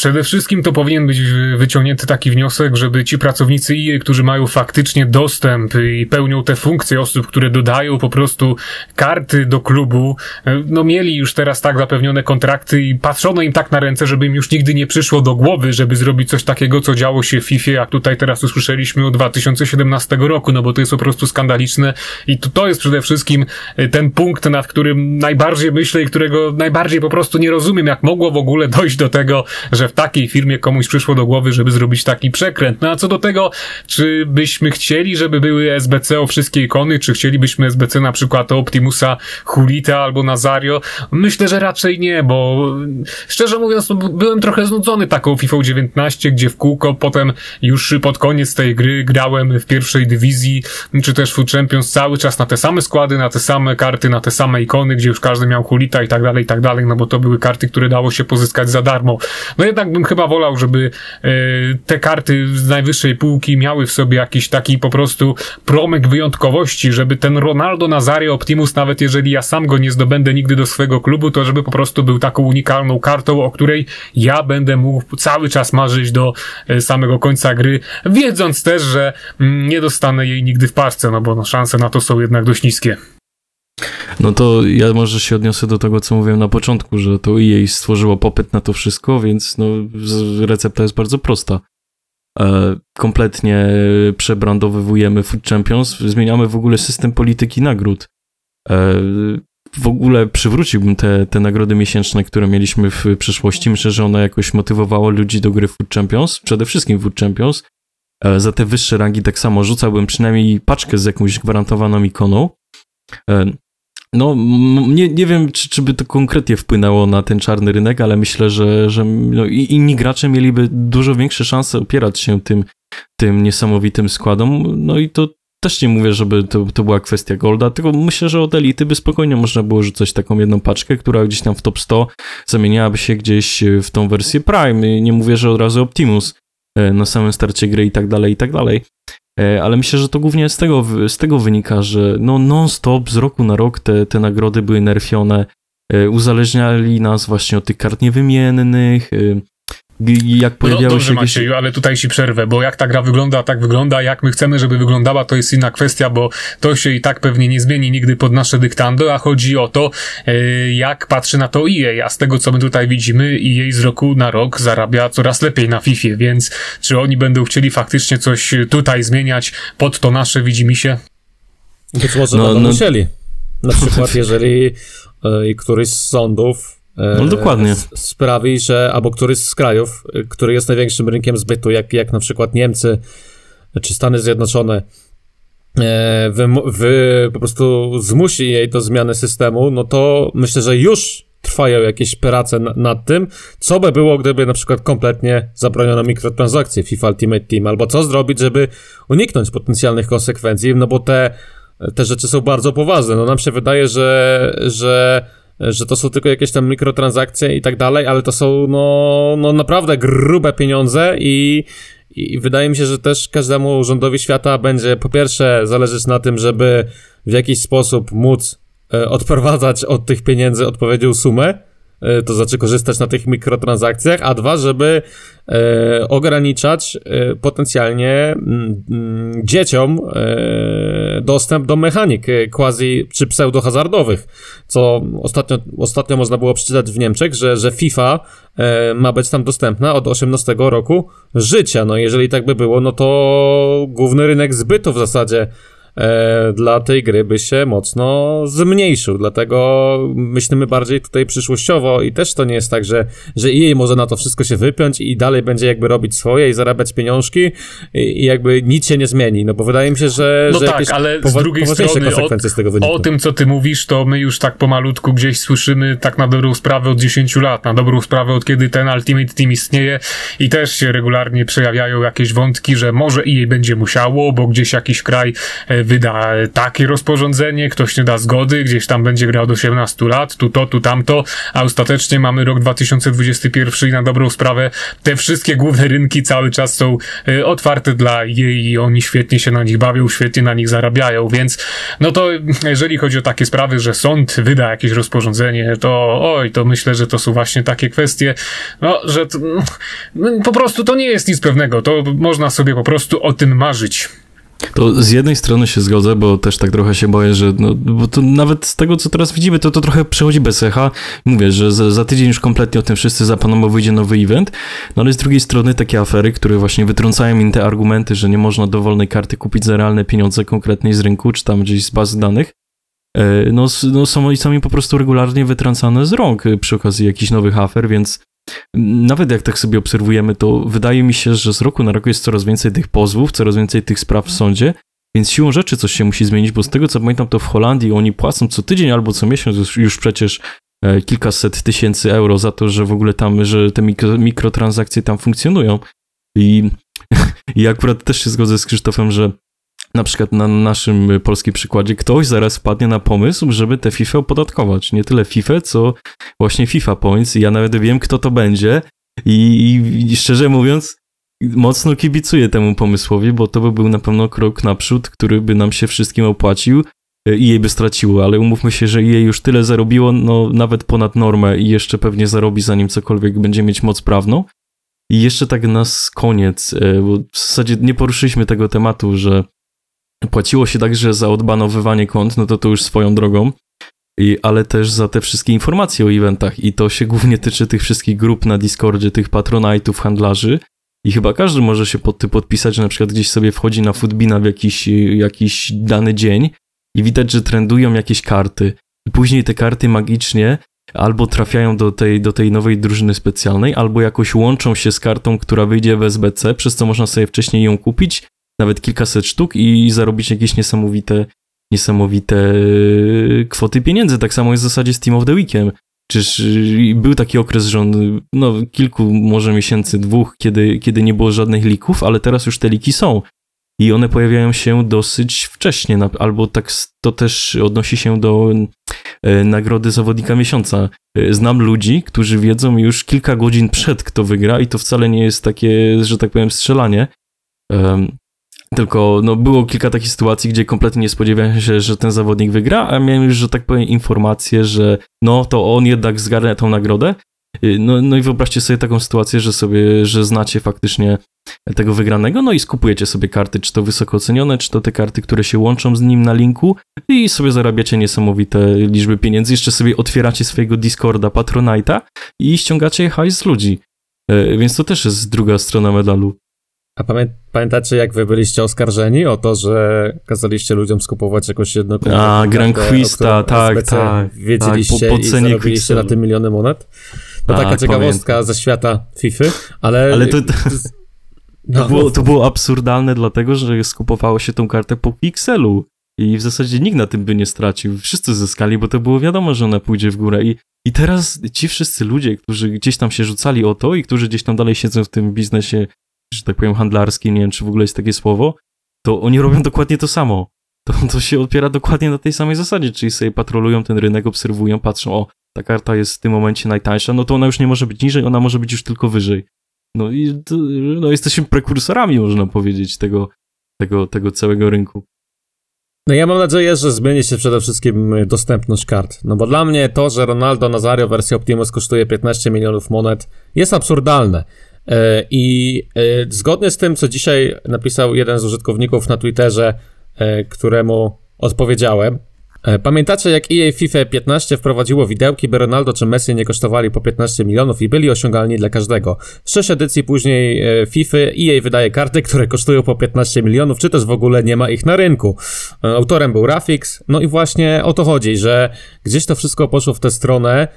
Przede wszystkim to powinien być wyciągnięty taki wniosek, żeby ci pracownicy EA, którzy mają faktycznie dostęp i pełnią te funkcje osób, które dodają po prostu karty do klubu, e, no mieli już teraz tak zapewnione kontrakty i patrzono im tak na ręce, żeby im już nigdy nie przyszło do głowy, żeby zrobić coś takiego, co działo się w FIFA, jak tutaj teraz usłyszeliśmy o 2017 roku, no bo to jest po prostu skandaliczne. I to, to jest przede wszystkim e, ten punkt, nad którym najbardziej myślę i którego najbardziej po prostu nie rozumiem, jak mogło w ogóle dojść do tego, że w takiej firmie komuś przyszło do głowy, żeby zrobić taki przekręt. No a co do tego, czy byśmy chcieli, żeby były SBC o wszystkie ikony, czy chcielibyśmy SBC na przykład o Optimusa, Hulita albo Nazario? Myślę, że raczej nie, bo szczerze mówiąc, no, byłem trochę znudzony taką FIFA 19, gdzie w kółko potem już pod koniec tej gry grałem w pierwszej dywizji, czy też Food Champions cały czas na te same składy, na te same karty, na te same ikony, gdzie już każdy miał Hulita i tak dalej, i tak dalej, no bo to były karty, które dało się pozyskać za darmo. No jednak jednak bym chyba wolał, żeby e, te karty z najwyższej półki miały w sobie jakiś taki po prostu promyk wyjątkowości, żeby ten Ronaldo Nazario Optimus, nawet jeżeli ja sam go nie zdobędę nigdy do swojego klubu, to żeby po prostu był taką unikalną kartą, o której ja będę mógł cały czas marzyć do e, samego końca gry, wiedząc też, że mm, nie dostanę jej nigdy w parce, no bo no, szanse na to są jednak dość niskie. No to ja może się odniosę do tego, co mówiłem na początku, że to EA stworzyło popyt na to wszystko, więc no, recepta jest bardzo prosta. E, kompletnie przebrandowywujemy Food Champions, zmieniamy w ogóle system polityki nagród. E, w ogóle przywróciłbym te, te nagrody miesięczne, które mieliśmy w przeszłości. Myślę, że one jakoś motywowało ludzi do gry Food Champions, przede wszystkim Food Champions. E, za te wyższe rangi tak samo rzucałbym przynajmniej paczkę z jakąś gwarantowaną ikoną. E, no, nie, nie wiem, czy, czy by to konkretnie wpłynęło na ten czarny rynek, ale myślę, że, że no, inni gracze mieliby dużo większe szanse opierać się tym, tym niesamowitym składom. No i to też nie mówię, żeby to, to była kwestia Golda, tylko myślę, że od Elity by spokojnie można było rzucać taką jedną paczkę, która gdzieś tam w top 100 zamieniałaby się gdzieś w tą wersję Prime. Nie mówię, że od razu Optimus e, na samym starcie gry i tak dalej, i tak dalej. E, ale myślę, że to głównie z tego, z tego wynika, że no non-stop z roku na rok te, te nagrody były nerfione, e, uzależniali nas właśnie od tych kart niewymiennych, e, jak pojawiały no, dobrze, się... Jakieś... Macieju, ale tutaj ci przerwę, bo jak ta gra wygląda, tak wygląda, jak my chcemy, żeby wyglądała, to jest inna kwestia, bo to się i tak pewnie nie zmieni nigdy pod nasze dyktando, a chodzi o to, e, jak patrzy na to EA, a z tego, co my tutaj widzimy, EA z roku na rok zarabia coraz lepiej na FIFA, więc czy oni będą chcieli faktycznie coś tutaj zmieniać pod to nasze widzimy się? Być może no, będą no... musieli. Na przykład, *laughs* jeżeli y, któryś z sądów no dokładnie. sprawi, że albo któryś z krajów, który jest największym rynkiem zbytu, jak, jak na przykład Niemcy czy Stany Zjednoczone, e, wy, wy po prostu zmusi jej do zmiany systemu, no to myślę, że już trwają jakieś prace nad tym, co by było, gdyby na przykład kompletnie zabroniono mikrotransakcje FIFA Ultimate Team, albo co zrobić, żeby uniknąć potencjalnych konsekwencji, no bo te, te rzeczy są bardzo poważne. No nam się wydaje, że, że że to są tylko jakieś tam mikrotransakcje i tak dalej, ale to są no, no naprawdę grube pieniądze i, i wydaje mi się, że też każdemu rządowi świata będzie po pierwsze zależeć na tym, żeby w jakiś sposób móc e, odprowadzać od tych pieniędzy odpowiednią sumę, to znaczy korzystać na tych mikrotransakcjach, a dwa, żeby e, ograniczać e, potencjalnie mm, mm, dzieciom e, dostęp do mechanik e, quasi czy pseudo-hazardowych, co ostatnio, ostatnio można było przeczytać w Niemczech, że, że FIFA e, ma być tam dostępna od 18 roku życia. No jeżeli tak by było, no to główny rynek zbytu w zasadzie e, dla tej gry by się mocno zmniejszył. Dlatego myślimy bardziej tutaj przyszłościowo i też to nie jest tak, że, że EA może na to wszystko się wypiąć i dalej będzie jakby robić swoje i zarabiać pieniążki i, i jakby nic się nie zmieni. No bo wydaje mi się, że. No że tak, ale z drugiej strony o, o, tym, co ty mówisz, to my już tak pomalutku gdzieś słyszymy tak na dobrą sprawę od 10 lat, na dobrą sprawę od kiedy ten Ultimate Team istnieje i też się regularnie przejawiają jakieś wątki, że może EA będzie musiało, bo gdzieś jakiś kraj e, wyda takie rozporządzenie, ktoś nie da zgody, gdzieś tam będzie grał do 18 lat, tu to, tu tamto, a ostatecznie mamy rok 2021 i na dobrą sprawę te wszystkie główne rynki cały czas są e, otwarte dla jej i oni świetnie się na nich bawią, świetnie na nich zarabiają, więc no to jeżeli chodzi o takie sprawy, że sąd wyda jakieś rozporządzenie, to oj, to myślę, że to są właśnie takie kwestie, no, że to, no, po prostu to nie jest nic pewnego, to można sobie po prostu o tym marzyć. To z jednej strony się zgodzę, bo też tak trochę się boję, że no, bo to nawet z tego, co teraz widzimy, to to trochę przechodzi bez echa. Mówię, że za, za tydzień już kompletnie o tym wszyscy zapomną, bo wyjdzie nowy event. No ale z drugiej strony takie afery, które właśnie wytrącają im te argumenty, że nie można dowolnej karty kupić za realne pieniądze konkretnej z rynku, czy tam gdzieś z bazy danych, e, no, no są, są mi po prostu regularnie wytrącane z rąk przy okazji jakichś nowych afer, więc nawet jak tak sobie obserwujemy, to wydaje mi się, że z roku na rok jest coraz więcej tych pozwów, coraz więcej tych spraw w sądzie, więc siłą rzeczy coś się musi zmienić, bo z tego co pamiętam, to w Holandii oni płacą co tydzień albo co miesiąc już, już przecież e, kilkaset tysięcy euro za to, że w ogóle tam, że te mikro, mikrotransakcje tam funkcjonują. I, *laughs* I akurat też się zgodzę z Krzysztofem, że na przykład na naszym polskim przykładzie ktoś zaraz wpadnie na pomysł, żeby te FIFA opodatkować. Nie tyle FIFA, co właśnie FIFA Points. I ja nawet wiem, kto to będzie. I, i szczerze mówiąc, mocno kibicuję temu pomysłowi, bo to by był na pewno krok naprzód, który by nam się wszystkim opłacił i jej by straciło, ale umówmy się, że jej już tyle zarobiło, no nawet ponad normę i jeszcze pewnie zarobi zanim cokolwiek będzie mieć moc prawną. I jeszcze tak na koniec, e, bo w zasadzie nie poruszyliśmy tego tematu, że Płaciło się także za odbanowywanie kont, no to to już swoją drogą, I, ale też za te wszystkie informacje o eventach. I to się głównie tyczy tych wszystkich grup na Discordzie, tych patronajtów, handlarzy. I chyba każdy może się pod tym podpisać, że na przykład gdzieś sobie wchodzi na Footbina w jakiś, jakiś dany dzień i widać, że trendują jakieś karty. I później te karty magicznie albo trafiają do tej, do tej nowej drużyny specjalnej, albo jakoś łączą się z kartą, która wyjdzie w SBC, przez co można sobie wcześniej ją kupić nawet kilkaset sztuk i zarobić jakieś niesamowite, niesamowite e, kwoty pieniędzy. Tak samo jest w zasadzie z Team of the Weekiem. Czyż e, był taki okres, że on, no kilku może miesięcy, dwóch, kiedy, kiedy nie było żadnych lików, ale teraz już te liki są. I one pojawiają się dosyć wcześnie, albo tak to też odnosi się do e, nagrody zawodnika miesiąca. Znam ludzi, którzy wiedzą już kilka godzin przed, kto wygra, i to wcale nie jest takie, że tak powiem, strzelanie. Tylko no, było kilka takich sytuacji, gdzie kompletnie nie spodziewałem się, że ten zawodnik wygra, a miałem już, że tak powiem, informację, że no to on jednak zgarnia tą nagrodę. Y, no, no i wyobraźcie sobie taką sytuację, że sobie, że znacie faktycznie tego wygranego, no i skupujecie sobie karty, czy to wysoko ocenione, czy to te karty, które się łączą z nim na linku i sobie zarabiacie niesamowite liczby pieniędzy. Jeszcze sobie otwieracie swojego Discorda, Patronite'a i ściągacie hajs z ludzi. Y, więc to też jest druga strona medalu. A pamię pamiętacie, jak wy byliście oskarżeni o to, że kazaliście ludziom skupować jakąś jedną A, Grand Quista, tak, tak. Wiedzieliście tak, po, po i zarobiliście na tym miliony monet? To taka ciekawostka pamiętam. ze świata FIFA, ale... Ale to... No, to, było, to było absurdalne, dlatego że skupowało się tą kartę po pikselu. I w zasadzie nikt na tym by nie stracił. Wszyscy zyskali, bo to było wiadomo, że ona pójdzie w górę. I, I teraz ci wszyscy ludzie, którzy gdzieś tam się rzucali o to i którzy gdzieś tam dalej siedzą w tym biznesie że tak powiem, handlarskim, nie wiem, czy w ogóle jest takie słowo, to oni robią dokładnie to samo. To, to się opiera dokładnie na tej samej zasadzie, czyli sobie patrolują ten rynek, obserwują, patrzą, o, ta karta jest w tym momencie najtańsza, no to ona już nie może być niżej, ona może być już tylko wyżej. No i to, no, jesteśmy prekursorami, można powiedzieć, tego, tego, tego całego rynku. No ja mam nadzieję, że zmieni się przede wszystkim dostępność kart. No bo dla mnie to, że Ronaldo Nazario wersji Optimus kosztuje 15 milionów monet jest absurdalne. E, I e, zgodnie z tym, co dzisiaj napisał jeden z użytkowników na Twitterze, e, któremu odpowiedziałem, pamiętacie, jak EA FIFA 15 wprowadziło widełki, by Ronaldo czy Messi nie kosztowali po 15 milionów i byli osiągalni dla każdego? Sześć edycji później FIFA EA wydaje karty, które kosztują po 15 milionów, czy też w ogóle nie ma ich na rynku. Autorem był Rafix, no i właśnie o to chodzi, że gdzieś to wszystko poszło w tę stronę,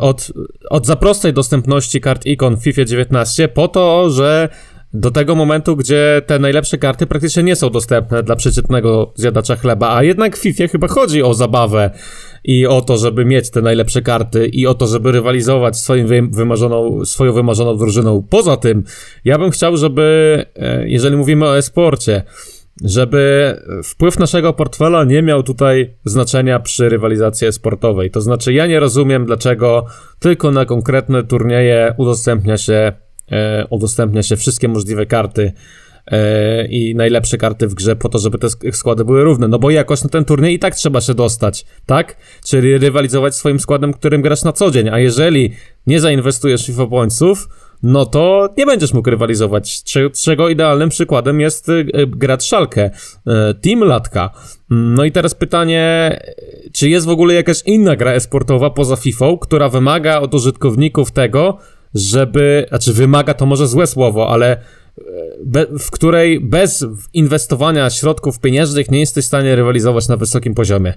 od, od za prostej dostępności kart ikon w FIFA 19 po to, że do tego momentu, gdzie te najlepsze karty praktycznie nie są dostępne dla przeciętnego zjadacza chleba, a jednak w FIFA chyba chodzi o zabawę i o to, żeby mieć te najlepsze karty i o to, żeby rywalizować swoim wymarzoną, swoją wymarzoną drużyną. Poza tym, ja bym chciał, żeby, e, jeżeli mówimy o e-sporcie, żeby wpływ naszego portfela nie miał tutaj znaczenia przy rywalizacji sportowej. To znaczy, ja nie rozumiem, dlaczego tylko na konkretne turnieje udostępnia się e, udostępnia się wszystkie możliwe karty e, i najlepsze karty w grze po to, żeby te składy były równe. No bo jakoś na ten turniej i tak trzeba się dostać, tak? Czyli rywalizować swoim składem, którym grasz na co dzień, a jeżeli nie zainwestujesz FIFA Pointsów, no to nie będziesz mógł rywalizować, czego idealnym przykładem jest e, gracz Szalkę, e, Team Latka. No i teraz pytanie, czy jest w ogóle jakaś inna gra esportowa poza FIFA, która wymaga od użytkowników tego, żeby, znaczy wymaga to może złe słowo, ale be, w której bez inwestowania środków pieniężnych nie jesteś w stanie rywalizować na wysokim poziomie.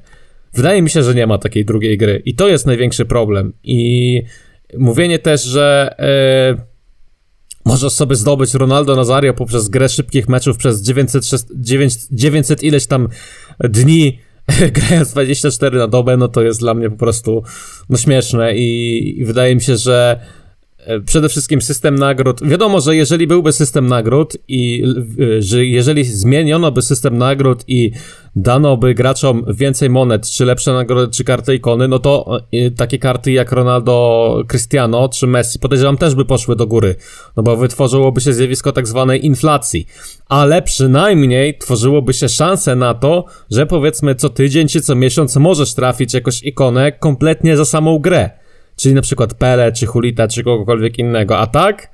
Wydaje mi się, że nie ma takiej drugiej gry i to jest największy problem. I mówienie też, że e, możesz sobie zdobyć Ronaldo Nazario poprzez grę szybkich meczów przez 900, 900, 900 ileś tam dni, *laughs* grając 24 na dobę, no to jest dla mnie po prostu no śmieszne i, i wydaje mi się, że przede wszystkim system nagród. Wiadomo, że jeżeli byłby system nagród i e, że jeżeli zmieniono by system nagród i dano by graczom więcej monet, czy lepsze nagrody, czy karty ikony, no to e, takie karty jak Ronaldo, Cristiano czy Messi podejrzewam też by poszły do góry, no bo wytworzyłoby się zjawisko tak zwanej inflacji, ale przynajmniej tworzyłoby się szanse na to, że powiedzmy co tydzień czy co miesiąc możesz trafić jakąś ikonę kompletnie za samą grę czyli na przykład Pele, czy Hulita, czy kogokolwiek innego, a tak,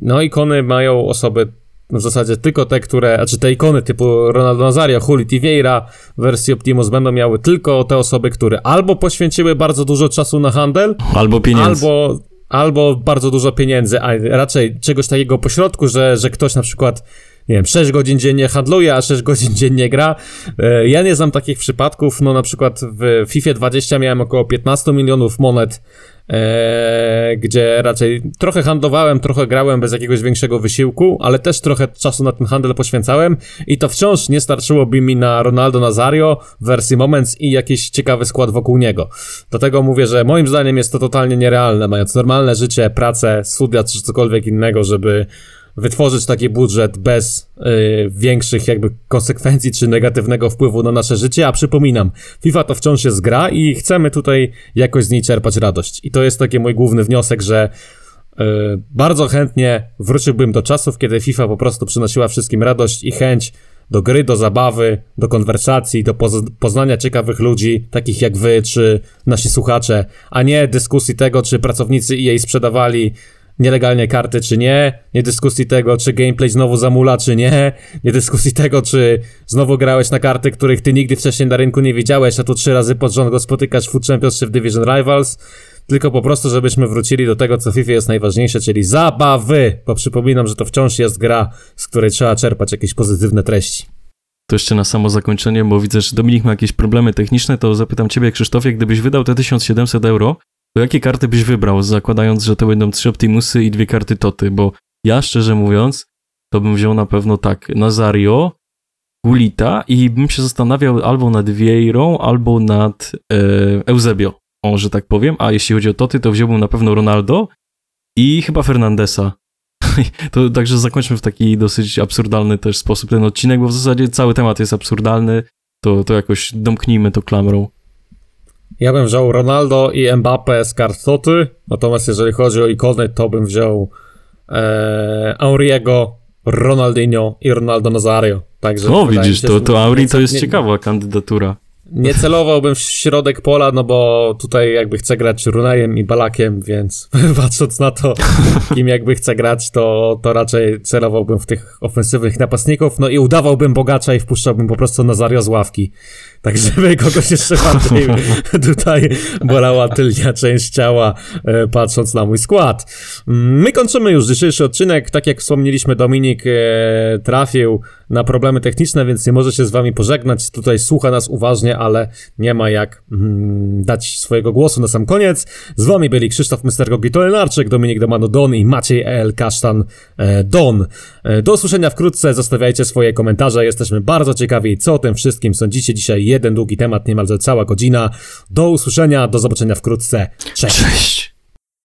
no ikony mają osoby w zasadzie tylko te, które, znaczy te ikony typu Ronaldo Nazario, Hulit i Vieira w wersji Optimus będą miały tylko te osoby, które albo poświęciły bardzo dużo czasu na handel, albo pieniędzy. Albo, albo bardzo dużo pieniędzy, a raczej czegoś takiego pośrodku, że, że ktoś na przykład nie wiem, 6 godzin dziennie handluje, a 6 godzin dziennie gra. E, ja nie znam takich przypadków, no na przykład w FIFA 20 miałem około 15 milionów monet, e, gdzie raczej trochę handlowałem, trochę grałem bez jakiegoś większego wysiłku, ale też trochę czasu na ten handel poświęcałem i to wciąż nie starczyłoby mi na Ronaldo Nazario w wersji Moments i jakiś ciekawy skład wokół niego. Dlatego mówię, że moim zdaniem jest to totalnie nierealne, mając normalne życie, pracę, studia czy cokolwiek innego, żeby wytworzyć taki budżet bez y, większych jakby konsekwencji czy negatywnego wpływu na nasze życie, a przypominam, FIFA to wciąż jest gra i chcemy tutaj jakoś z niej czerpać radość. I to jest taki mój główny wniosek, że y, bardzo chętnie wróciłbym do czasów, kiedy FIFA po prostu przynosiła wszystkim radość i chęć do gry, do zabawy, do konwersacji, do poz poznania ciekawych ludzi, takich jak wy, czy nasi słuchacze, a nie dyskusji tego, czy pracownicy EA sprzedawali nielegalnie karty, czy nie, nie dyskusji tego, czy gameplay znowu zamula, czy nie, nie dyskusji *laughs* tego, czy znowu grałeś na karty, których ty nigdy wcześniej na rynku nie widziałeś, a tu trzy razy pod rząd go spotykasz w Food Championship Division Rivals, tylko po prostu, żebyśmy wrócili do tego, co w FIFA jest najważniejsze, czyli zabawy, bo przypominam, że to wciąż jest gra, z której trzeba czerpać jakieś pozytywne treści. To jeszcze na samo zakończenie, bo widzę, że Dominik ma jakieś problemy techniczne, to zapytam ciebie, Krzysztofie, gdybyś wydał te 1700 euro, to jakie karty byś wybrał, zakładając, że to będą trzy Optimusy i dwie karty Toty? Bo ja, szczerze mówiąc, to bym wziął na pewno tak Nazario, Gulita i bym się zastanawiał albo nad Vieirą, albo nad e, Eusebio, że tak powiem. A jeśli chodzi o Toty, to wziąłbym na pewno Ronaldo i chyba Fernandesa. *laughs* to także zakończmy w taki dosyć absurdalny też sposób ten odcinek, bo w zasadzie cały temat jest absurdalny. To, to jakoś domknijmy to klamrą. Ja bym wziął Ronaldo i Mbappé z kart Toty, natomiast jeżeli chodzi o ikony, to bym wziął e, Auriego, Ronaldinho i Ronaldo Nazario. Także no widzisz, się, to, to Auri to jest nie, ciekawa kandydatura. Nie *laughs* celowałbym w środek pola, no bo tutaj jakby chcę grać Runajem i Balakiem, więc *laughs* patrząc na to, kim jakby chcę grać, to, to raczej celowałbym w tych ofensywnych napastników, no i udawałbym bogacza i wpuszczałbym po prostu Nazario z ławki. Tak żeby kogoś jeszcze bardziej *laughs* tutaj bolała tylnia część ciała, e, patrząc na mój skład. My kończymy już dzisiejszy odcinek. Tak jak wspomnieliśmy, Dominik e, trafił na problemy techniczne, więc nie może się z wami pożegnać. Tutaj słucha nas uważnie, ale nie ma jak mm, dać swojego głosu na sam koniec. Z wami byli Krzysztof Mystergogi Tolenarczyk, Dominik Domano Don i Maciej El Kasztan e, Don. Do usłyszenia wkrótce, zostawiajcie swoje komentarze, jesteśmy bardzo ciekawi, co o tym wszystkim sądzicie. Dzisiaj jeden długi temat, niemalże cała godzina. Do usłyszenia, do zobaczenia wkrótce. Cześć! Cześć!